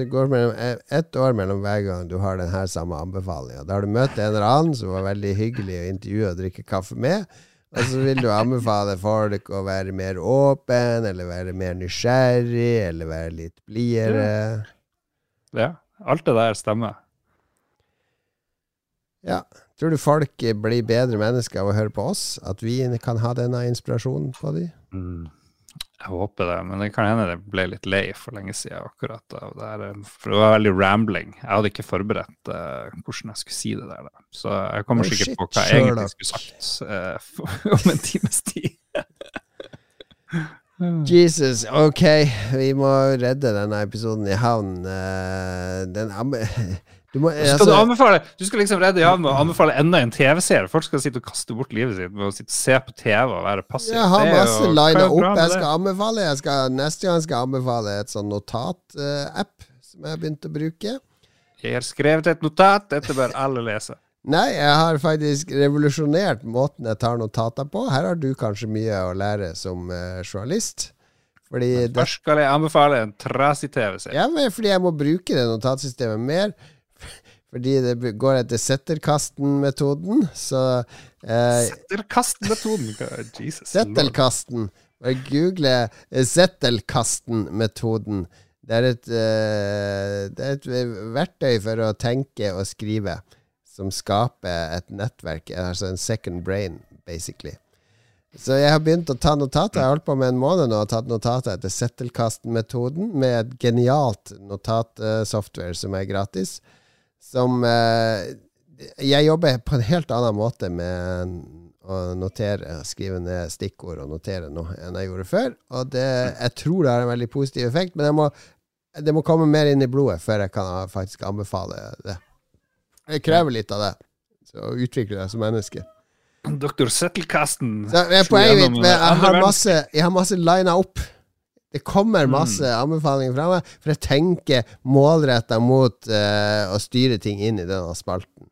det, går mellom e- ett år mellom hver gang du har denne samme anbefalinga. Da har du møtt en eller annen som var veldig hyggelig å intervjue og drikke kaffe med. Og så vil du anbefale folk å være mer åpen, eller være mer nysgjerrig, eller være litt blidere. Ja, alt det der stemmer. Ja. Tror du folk blir bedre mennesker av å høre på oss? At vi kan ha denne inspirasjonen på dem? Mm. Jeg håper det, men det kan hende det ble litt lei for lenge siden akkurat av det her. For det var veldig rambling. Jeg hadde ikke forberedt uh, hvordan jeg skulle si det der. Da. Så jeg kommer Oh, sikkert shit, på hva jeg egentlig skulle sagt uh, *laughs* om en times tid. *laughs* Jesus, ok, vi må redde denne episoden i havn. Eh, den *laughs* du må, altså. skal altså, du anbefale Du skal liksom redde ja med å anbefale enda en TV-serie. Folk skal sitte og kaste bort livet sitt med å sitte og se på TV og være passiv. Jeg har masse lina opp. Jeg skal anbefale jeg skal, Neste gang skal jeg anbefale et sånn notat-app som jeg har begynt å bruke. Jeg har skrevet et notat, dette bør alle lese. Nei, jeg har faktisk revolusjonert måten jeg tar notater på. Her har du kanskje mye å lære som uh, journalist. Fordi Først skal jeg anbefale en trasig TV-serie. ja, men fordi jeg må bruke det notatsystemet mer. *laughs* Fordi det går etter setterkasten-metoden. Så eh, Setterkasten-metoden? Jesus. Settelkasten. Bare google eh, Settelkasten-metoden. Det et, eh, det er et verktøy for å tenke og skrive som skaper et nettverk, altså en second brain, basically. Så jeg har begynt å ta notater. Jeg har holdt på med en måned nå og tatt notater etter Settelkasten-metoden, med et genialt notatsoftware som er gratis. Som eh, Jeg jobber på en helt annen måte med å notere, skrive ned stikkord og notere nå enn jeg gjorde før. Og det, jeg tror det har en veldig positiv effekt, men må, det må komme mer inn i blodet før jeg kan faktisk anbefale det. Det krever litt av det. Så å utvikle deg som menneske. Doktor Settelkasten. Er poenget mitt jeg har masse, jeg har masse lina opp. Det kommer Mm. masse anbefalinger fra meg, for jeg tenker målretta mot uh, å styre ting inn i denne spalten.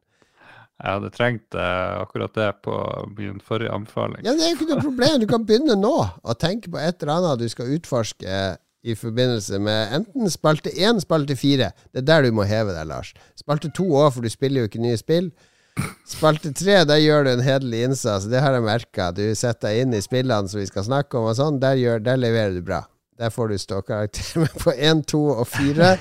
Jeg hadde trengt uh, akkurat det på min forrige anbefaling. Ja, Det er jo ikke noe problem. Du kan begynne nå å tenke på et eller annet du skal utforske i forbindelse med enten spalte én, spalte fire. Det er der du må heve deg, Lars. Spalte to òg, for du spiller jo ikke nye spill. Spalte tre, der gjør du en hederlig innsats. Det har jeg merka. Du setter deg inn i spillene som vi skal snakke om, og sånn. Der, gjør, der leverer du bra. Der får du ståkarakter. *laughs* Men på én, to og fire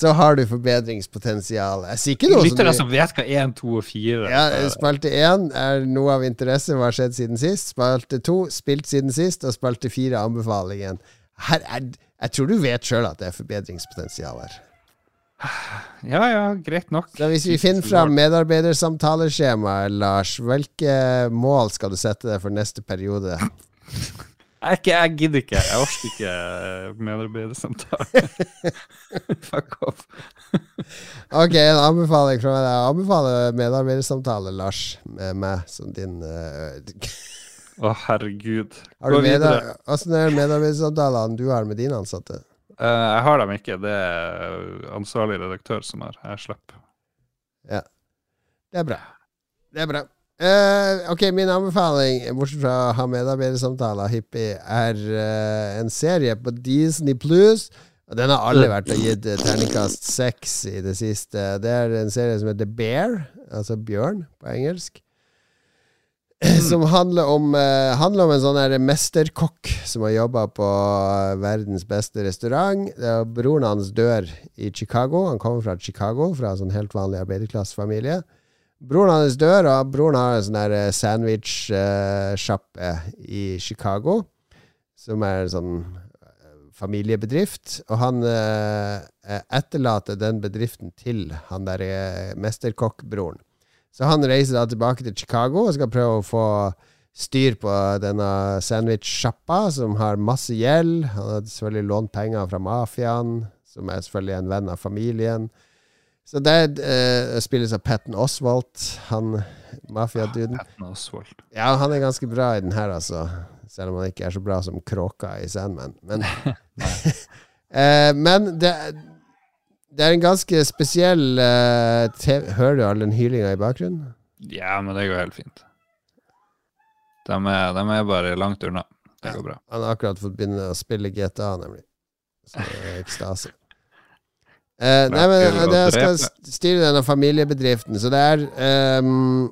så har du forbedringspotensial. Jeg sier ikke noe Lyttere som vet hva én, to og fire ja, Spalte én er noe av interesse. Hva har skjedd siden sist? Spalte to spilt siden sist. Og spalte fire anbefalingen. Her er, jeg tror du vet sjøl at det er forbedringspotensial her. *sighs* Ja ja, greit nok. Så hvis vi finner fram medarbeidersamtaleskjemaet, Lars, hvilke mål skal du sette deg for neste periode? *laughs* Jeg, ikke, jeg gidder ikke. Jeg orker ikke medarbeidersamtale. *laughs* Fuck off. *laughs* ok, en anbefaling fra meg. Jeg anbefaler medarbeidersamtale, Lars, med meg som din uh, Å, herregud. Har du medar hvordan er medarbeidersamtalene du har med dine ansatte? Uh, jeg har dem ikke. Det er ansvarlig redaktør som har. Jeg slipper. Ja. Det er bra. Det er bra. Uh, ok, min anbefaling, bortsett fra å ha medarbeidersamtaler, hippie, er uh, en serie på Disney Plus. Og Den har alle vært og gitt terningkast seks i det siste. Det er en serie som heter Bear, altså bjørn på engelsk. *clears throat* Som handler om, uh, handler om en sånn mesterkokk som har jobba på verdens beste restaurant. Det er broren hans dør i Chicago. Han kommer fra Chicago, fra en sånn helt vanlig arbeiderklassefamilie. Broren hans dør, og broren har en sånn sandwich-sjappe uh, i Chicago, som er en sånn familiebedrift. Og han uh, etterlater den bedriften til han der mesterkokkbroren. Så han reiser da tilbake til Chicago og skal prøve å få styr på denne sandwich-sjappa, som har masse gjeld. Han har selvfølgelig lånt penger fra mafiaen, som er selvfølgelig en venn av familien. Så det uh, spilles av Patten Oswald, han mafiaduden. Ah, ja, han er ganske bra i den her, altså. Selv om han ikke er så bra som kråka i Sandman. Men, uh, *laughs* *laughs* men det det er en ganske spesiell uh, Hører du all den hylinga i bakgrunnen? Ja, men det går helt fint. De er, de er bare langt unna. Det går bra. Han har akkurat fått begynne å spille GTA, nemlig. Så det er ekstase. Uh, nei, men jeg skal styre denne familiebedriften, så det er um,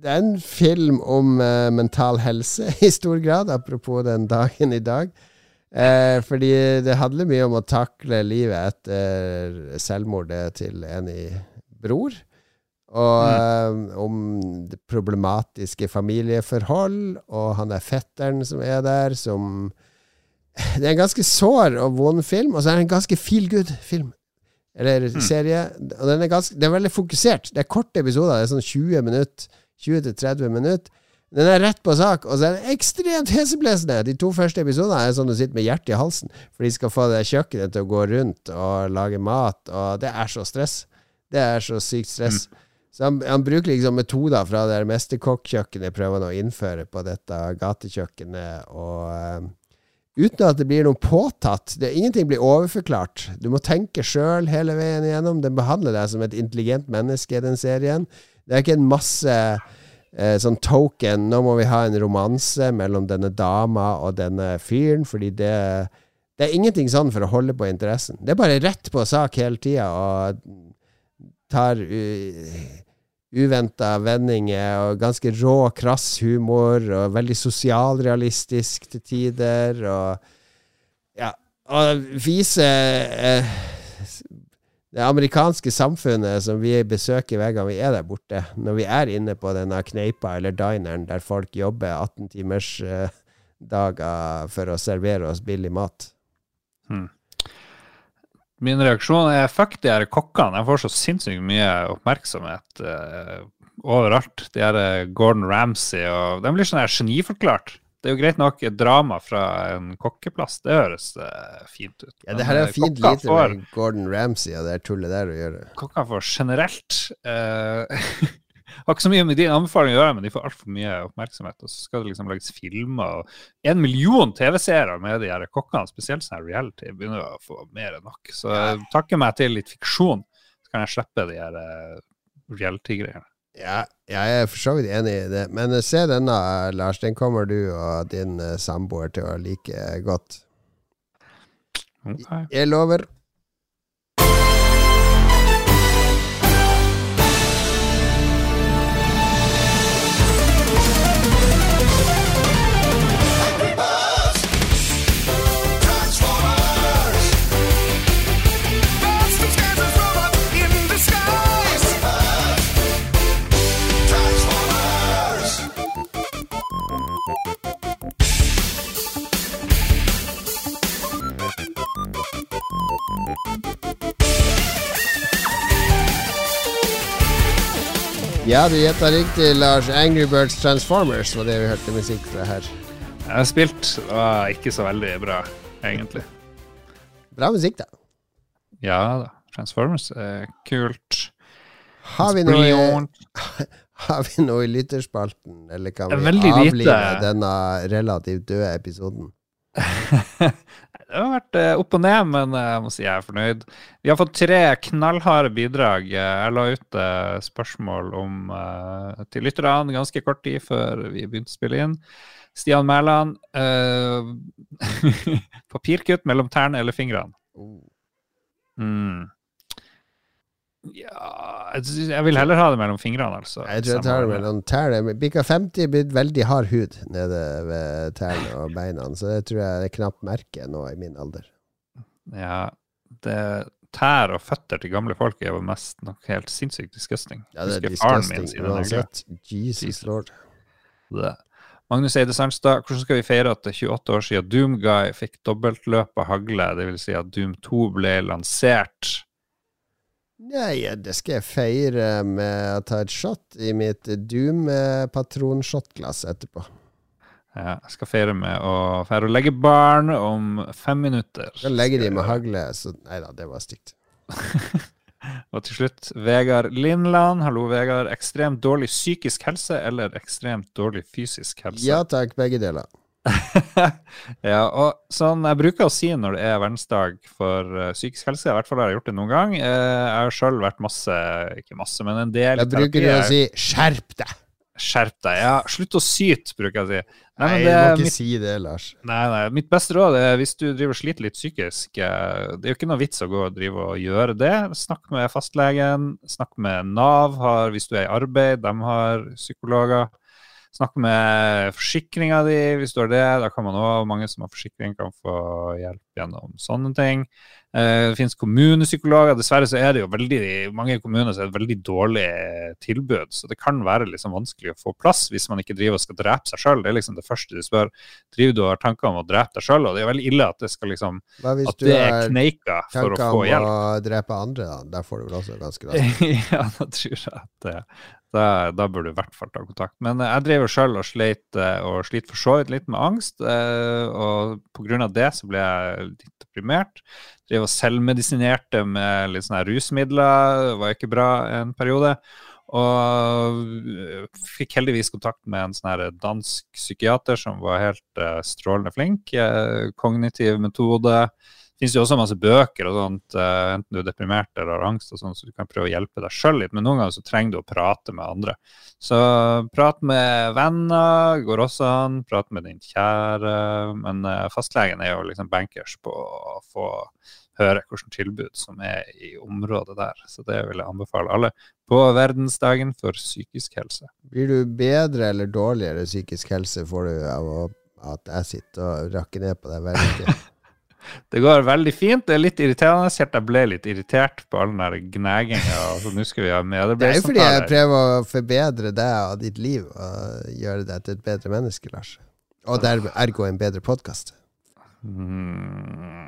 Det er en film om uh, mental helse *laughs* i stor grad, apropos den dagen i dag. Eh, fordi det handler mye om å takle livet etter selvmordet til en i bror. Og mm. eh, om problematiske familieforhold, og han er fetteren som er der, som *laughs* Det er en ganske sår og vond film, og så er det en ganske feel good-film. Eller mm. serie. Og den er ganske, det er veldig fokusert. Det er korte episoder. Det er sånn 20 minutter. 20-30 minutter. Den er rett på sak, og så er den ekstremt heseblesende. De to første episodene er sånn du sitter med hjertet i halsen, for de skal få det kjøkkenet til å gå rundt og lage mat, og det er så stress. Det er så sykt stress. Mm. Så han, han, bruker liksom metoder fra det mesterkokkjøkkenet prøver han å innføre på dette gatekjøkkenet, og uh, uten at det blir noe påtatt. Det, ingenting blir overforklart. Du må tenke sjøl hele veien igjennom. Den behandler deg som et intelligent menneske, den serien. Det er ikke en masse eh, sånn token Nå må vi ha en romanse mellom denne dama og denne fyren, fordi det det er ingenting sånn for å holde på interessen. Det er bare rett på sak hele tida og tar uventa vendinger og ganske rå, krass humor og veldig sosialrealistisk til tider. Og ja, og viser eh, det amerikanske samfunnet som vi besøker hver gang vi er der borte, når vi er inne på denne kneipa eller dineren der folk jobber 18 timers eh, dager for å servere oss billig mat. Hmm. Min reaksjon er fuck de her kokkene. Jeg får så sinnssykt mye oppmerksomhet uh, overalt. De her eh, Gordon Ramsay og De blir sånn her geniforklart. Det er jo greit nok et drama fra en kokkeplass, det høres uh, fint ut. Ja, det her er fint lite får, med Gordon Ramsay og det tullet der å gjøre. Kokka får generelt uh, *laughs* Har ikke så mye med din anbefaling å gjøre, men de får altfor mye oppmerksomhet. Og så skal det liksom lages filmer. og En million TV-seere med de her kokkene, spesielt sånn reality, begynner å få mer enn nok. Så takker meg til litt fiksjon, så kan jeg slippe de her uh, reality-greiene. Ja, jeg er for så vidt enig i det. Men eh, se denne, Lars. Den kommer du og din uh, samboer til å like godt. Okay. Jeg lover. Ja, du gjetta riktig, Lars. Angry Birds Transformers var det vi hørte musikk fra her. Jeg har spilt, og ikke så veldig bra, egentlig. Bra musikk, da. Ja da. Transformers er kult. Har vi noe, Brilliant. *laughs* har vi noe i lytterspalten, eller kan vi avlive lite. denne relativt døde episoden? *laughs* Det har vært eh, opp og ned, men eh, jeg må si jeg er fornøyd. Vi har fått tre knallharde bidrag. Jeg la ut eh, spørsmål om, til lytterne ganske kort tid før vi begynte å spille inn. Stian Mæland. *laughs* papirkutt mellom tærne eller fingrene? Oh. Mm. Ja jeg, vil heller ha det mellom fingrene, altså. Jeg tror jeg tar det mellom tærne. Bikka 50 er blitt veldig hard hud nede ved tærne og *laughs* beina, så det tror jeg er knapt merke nå i min alder. Ja, det Tær og føtter til gamle folk er jo mest nok helt sinnssykt disgusting. Ja, det er disgusting uansett. Jesus Jesus. lord. Det. Magnus Eide Sandstad, hvordan skal vi feire at det er 28 år siden Doomguy fikk dobbeltløp av hagle, dvs. Si at Doom 2 ble lansert? Nei, det skal jeg feire med å ta et shot i mitt Doom-patronshotglass etterpå. Ja, jeg skal feire med å feire å legge barn om fem minutter. Da legger de med hagle, så Nei da, det var stygt. *laughs* Og til slutt, Vegard Lindland. Hallo, Vegard. Ekstremt dårlig psykisk helse eller ekstremt dårlig fysisk helse? Ja takk, begge deler. *laughs* ja, og sånn jeg bruker å si når det er verdensdag for eh, psykisk helse, i hvert fall har jeg gjort det noen gang. Eh, jeg har sjøl vært masse, ikke masse, men en del Jeg bruker å si 'skjerp deg'. Skjerp deg. Ja, slutt å syte, bruker jeg å si. Nei, Nei, det, du må ikke mitt, si det, Lars. nei, nei, mitt beste råd er hvis du driver og sliter litt psykisk eh, Det er jo ikke noe vits å gå og drive og gjøre det. Snakk med fastlegen, snakk med Nav har, hvis du er i arbeid, de har psykologer. Snakk med forsikringa di hvis du har det. Da kan man også, mange som har forsikring, kan få hjelp gjennom sånne ting. Eh, Det finnes kommunepsykologer. Dessverre så er det jo veldig i mange kommuner så er det veldig dårlig tilbud. Så det kan være liksom vanskelig å få plass hvis man ikke driver og skal drepe seg sjøl. Det er liksom det første du spør. Driver du og har tanker om å drepe deg sjøl? Og det er veldig ille at det skal liksom Hva hvis At du det er kneika for å få tanker få om å drepe andre? Da Der får du vel også ganske *laughs* raskt. ja, da tror jeg at det, da, da burde du i hvert fall ta kontakt. Men eh, jeg driver sjøl og sleit eh, og sliter for så vidt litt med angst. eh, Og pga. det så ble jeg litt deprimert. Drev og selvmedisinerte med litt sånne rusmidler. Det var ikke bra en periode. Og eh, fikk heldigvis kontakt med en sånn dansk psykiater som var helt eh, strålende flink. Eh, kognitiv metode. Det finnes jo også masse bøker og sånt, eh, enten du er deprimert eller har angst, og sånt, så du kan prøve å hjelpe deg sjøl litt. Men noen ganger så trenger du å prate med andre. Så prat med venner går også an. Prat med din kjære. Men eh, fastlegen er jo liksom bankers på å få høre hvilket tilbud som er i området der. Så det vil jeg anbefale alle på verdensdagen for psykisk helse. Blir du bedre eller dårligere psykisk helse får du av at jeg sitter og rakker ned på deg hver mye? *laughs* Det går veldig fint. Det er litt irriterende. Helt jeg ble litt irritert på all den gnaginga. Altså, nå skal vi ha Det er jo fordi jeg prøver å forbedre deg og ditt liv og gjøre deg til et bedre menneske, Lars. Og dermed ergo en bedre podkast. Mm.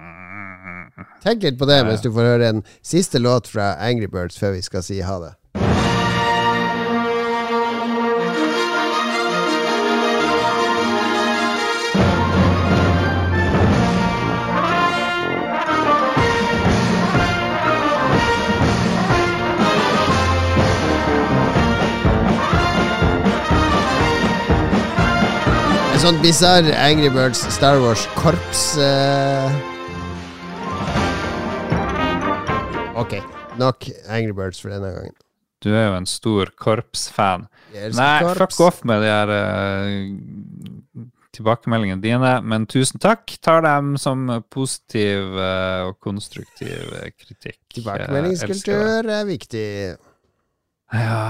Tenk litt på det mens du får høre en siste låt fra Angry Birds før vi skal si ha det. En sånn bisarr Angry Birds Star Wars-korps eh. Ok, nok Angry Birds for denne gangen. Du er jo en stor korpsfan. Nei, korps. fuck off med de her uh, tilbakemeldingene dine, men tusen takk. Tar dem som positiv uh, og konstruktiv kritikk. Tilbakemeldingskultur er viktig. Ja,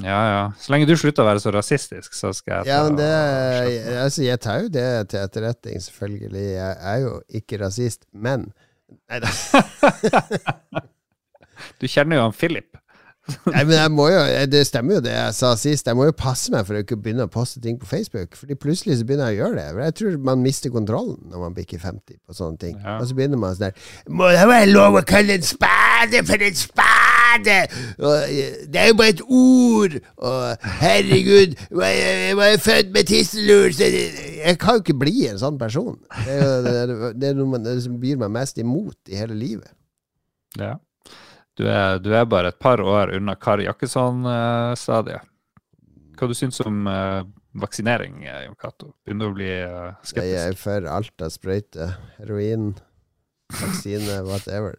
ja, ja. Så lenge du slutter å være så rasistisk, så skal jeg ta Ja, men det jeg, altså, Jeg tar jo det til etterretning, selvfølgelig. Jeg er jo ikke rasist, men Nei da. *laughs* Du kjenner jo han Philip. Nei, men jeg må jo, Det stemmer jo det jeg sa sist. Jeg må jo passe meg for å ikke begynne å poste ting på Facebook. Fordi plutselig så begynner jeg å gjøre det. For Jeg tror man mister kontrollen når man bikker 50 på sånne ting. Ja. Og så begynner man sånn der Må det være lov å kalle en spade for en spade? Og, eh, det er jo bare et ord. Og herregud, jeg jeg var jo født med tisselur, Jeg kan jo ikke bli en sånn person. Det er jo det, er- det er noe man, det som byr meg mest imot i hele livet. Ja. Du er, du er bare et par år unna Kari Jakkesson-stadiet. Hva du syns om uh, vaksinering, eh, Jon Cato? Begynner du å bli eh, Jeg skeptisk? er for alt av sprøyter. Heroin, vaksine, *laughs* whatever.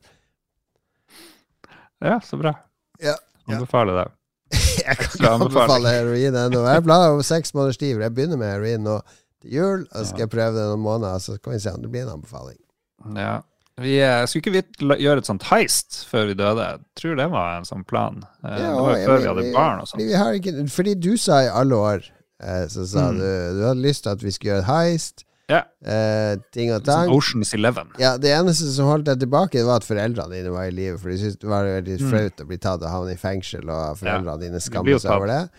Ja, så bra. Ja, ja. Anbefaler det. *laughs* Jeg kan ikke anbefale heroin ennå. Jeg er glad over seks måneders tid. Jeg begynner med heroin nå til jul, og så skal jeg prøve det noen måneder, så kan vi se om det blir en anbefaling. Ja. Vi, eh, skulle ikke vi gjøre et sånt heist før vi døde? Jeg tror det var en sånn plan. Ja, det var jo før vi hadde barn og sånn. vi fordi du sa i alle år eh, Så sa Mm. du du hadde lyst til at vi skulle gjøre et heist, Ja. eh, ting og Sånn tang. Oceans Eleven. Ja, Det eneste som holdt deg tilbake, det var at foreldrene dine var i live. For de syntes det var veldig Mm. å bli tatt og havne i fengsel, og foreldrene dine blir skammer seg over det.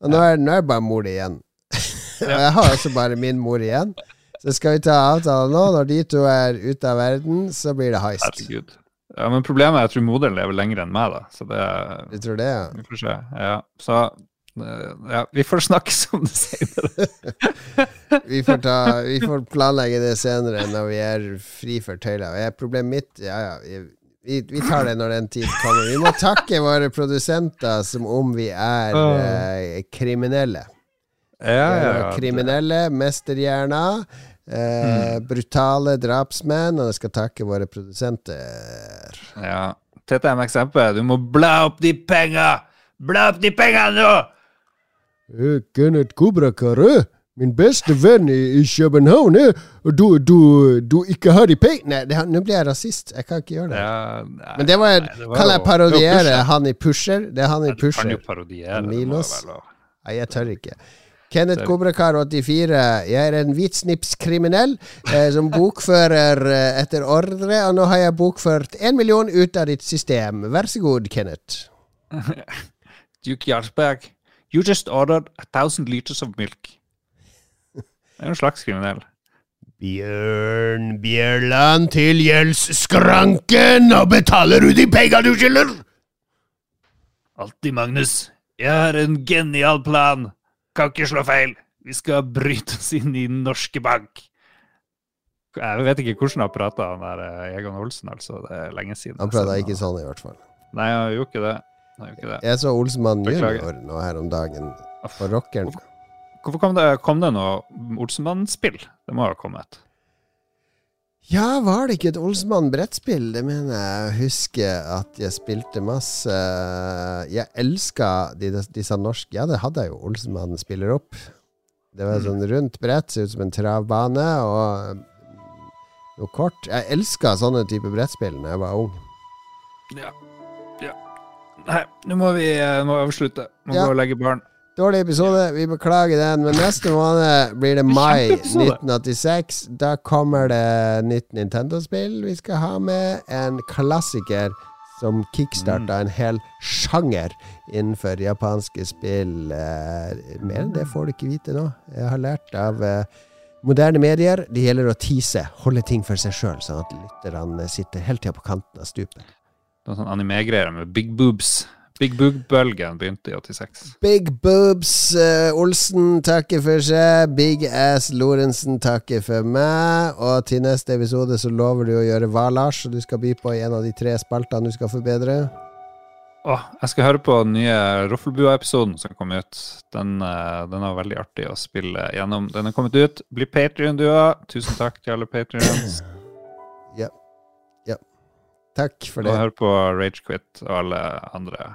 Og nå er, nå er bare mor di igjen. *laughs* og jeg har også bare min mor igjen. Så skal vi ta avtalen nå. Når de to er ute av verden, så blir det heist. Herregud. Ja, men problemet er at jeg tror moderen lever lenger enn meg, da. Så det Du tror det, ja? Vi får se. Ja. Så eh, ja, vi får *laughs* snakkes om det senere. *laughs* Vi får, ta, vi får planlegge det senere når vi er fri for tøyler. Og Problemet mitt Ja, ja. Vi, vi tar det når den tid kommer. Vi må takke våre produsenter som om vi er eh, kriminelle. Kriminelle, mesterhjerner, eh, brutale drapsmenn, og jeg skal takke våre produsenter. Ja. TTM-eksempel. Du må bla opp de penga! Bla opp de penga nå! Eh, Kenneth Kobrakar, min beste venn i, i København, eh, og du, du, du ikke har de pengene Nei, nå blir jeg rasist. Jeg kan ikke gjøre det. Ja, nei, Men det var, nei, det var kan jeg parodiere han i Pusher? Det er han i Du kan jo parodiere. Milos. Nei, jeg tør ikke. Kenneth Sorry. Kobrakar84. Jeg er en hvitsnipskriminell eh, som *laughs* bokfører eh, etter ordre, og nå har jeg bokført én million ut av ditt system. Vær så god, Kenneth. *laughs* Duke Jarlsberg, you just ordered a thousand liters of milk. Det er jo en slags kriminell. Bjørn Bjørland til gjeldsskranken, og betaler du de penga du skylder? Alltid, Magnus. Jeg har en genial plan. Kan ikke slå feil. Vi skal bryte oss inn i norske bank. Jeg vet ikke hvordan han prata, han der eh, Egon Olsen, altså. Det er lenge siden. Han prata ikke sånn, i hvert fall. Nei, han gjorde ikke det. Gjorde det. Jeg så Olsenmann junior nå her om dagen, på rockeren. Hvorfor kom det, kom det noe Olsenmann-spill? Det må ha kommet. Ja, var det ikke et Olsenmann-brettspill? Det mener jeg å huske at jeg spilte masse. Jeg elska de, disse norske Ja, det hadde jeg jo. Olsenmann spiller opp. Det var et sånn rundt brett, ser ut som en travbane, og noe kort. Jeg elska sånne type brettspill da jeg var ung. Ja. ja. Nei, nå må vi nå må avslutte. Må Ja. gå og legge barn. Dårlig episode, vi beklager den, men neste måned blir det mai 1986. Da kommer det nytt Nintendo-spill vi skal ha med. En klassiker som kickstarta en hel sjanger innenfor japanske spill. Eh, mer enn det får du ikke vite nå. Jeg har lært av eh, moderne medier. Det gjelder å tease, holde ting for seg sjøl, sånn at lytterne sitter hele tida på kanten av stupet. Noen sånn anime-greier med big boobs. Big boob-bølgen begynte i 86. Big Boobs uh, Olsen takker for seg. Big Ass Lorentzen takker for meg. Og til neste episode så lover du å gjøre hva, Lars? Og du skal by på i en av de tre spaltene du skal forbedre. Åh, jeg skal høre på den nye Roffelbua-episoden som kom ut. Den, eh, den er veldig artig å spille gjennom. Den er kommet ut. Bli Patrion, du òg. Tusen takk til alle patrions. Ja. ja. Takk for Og det. hør på Ragequit og alle andre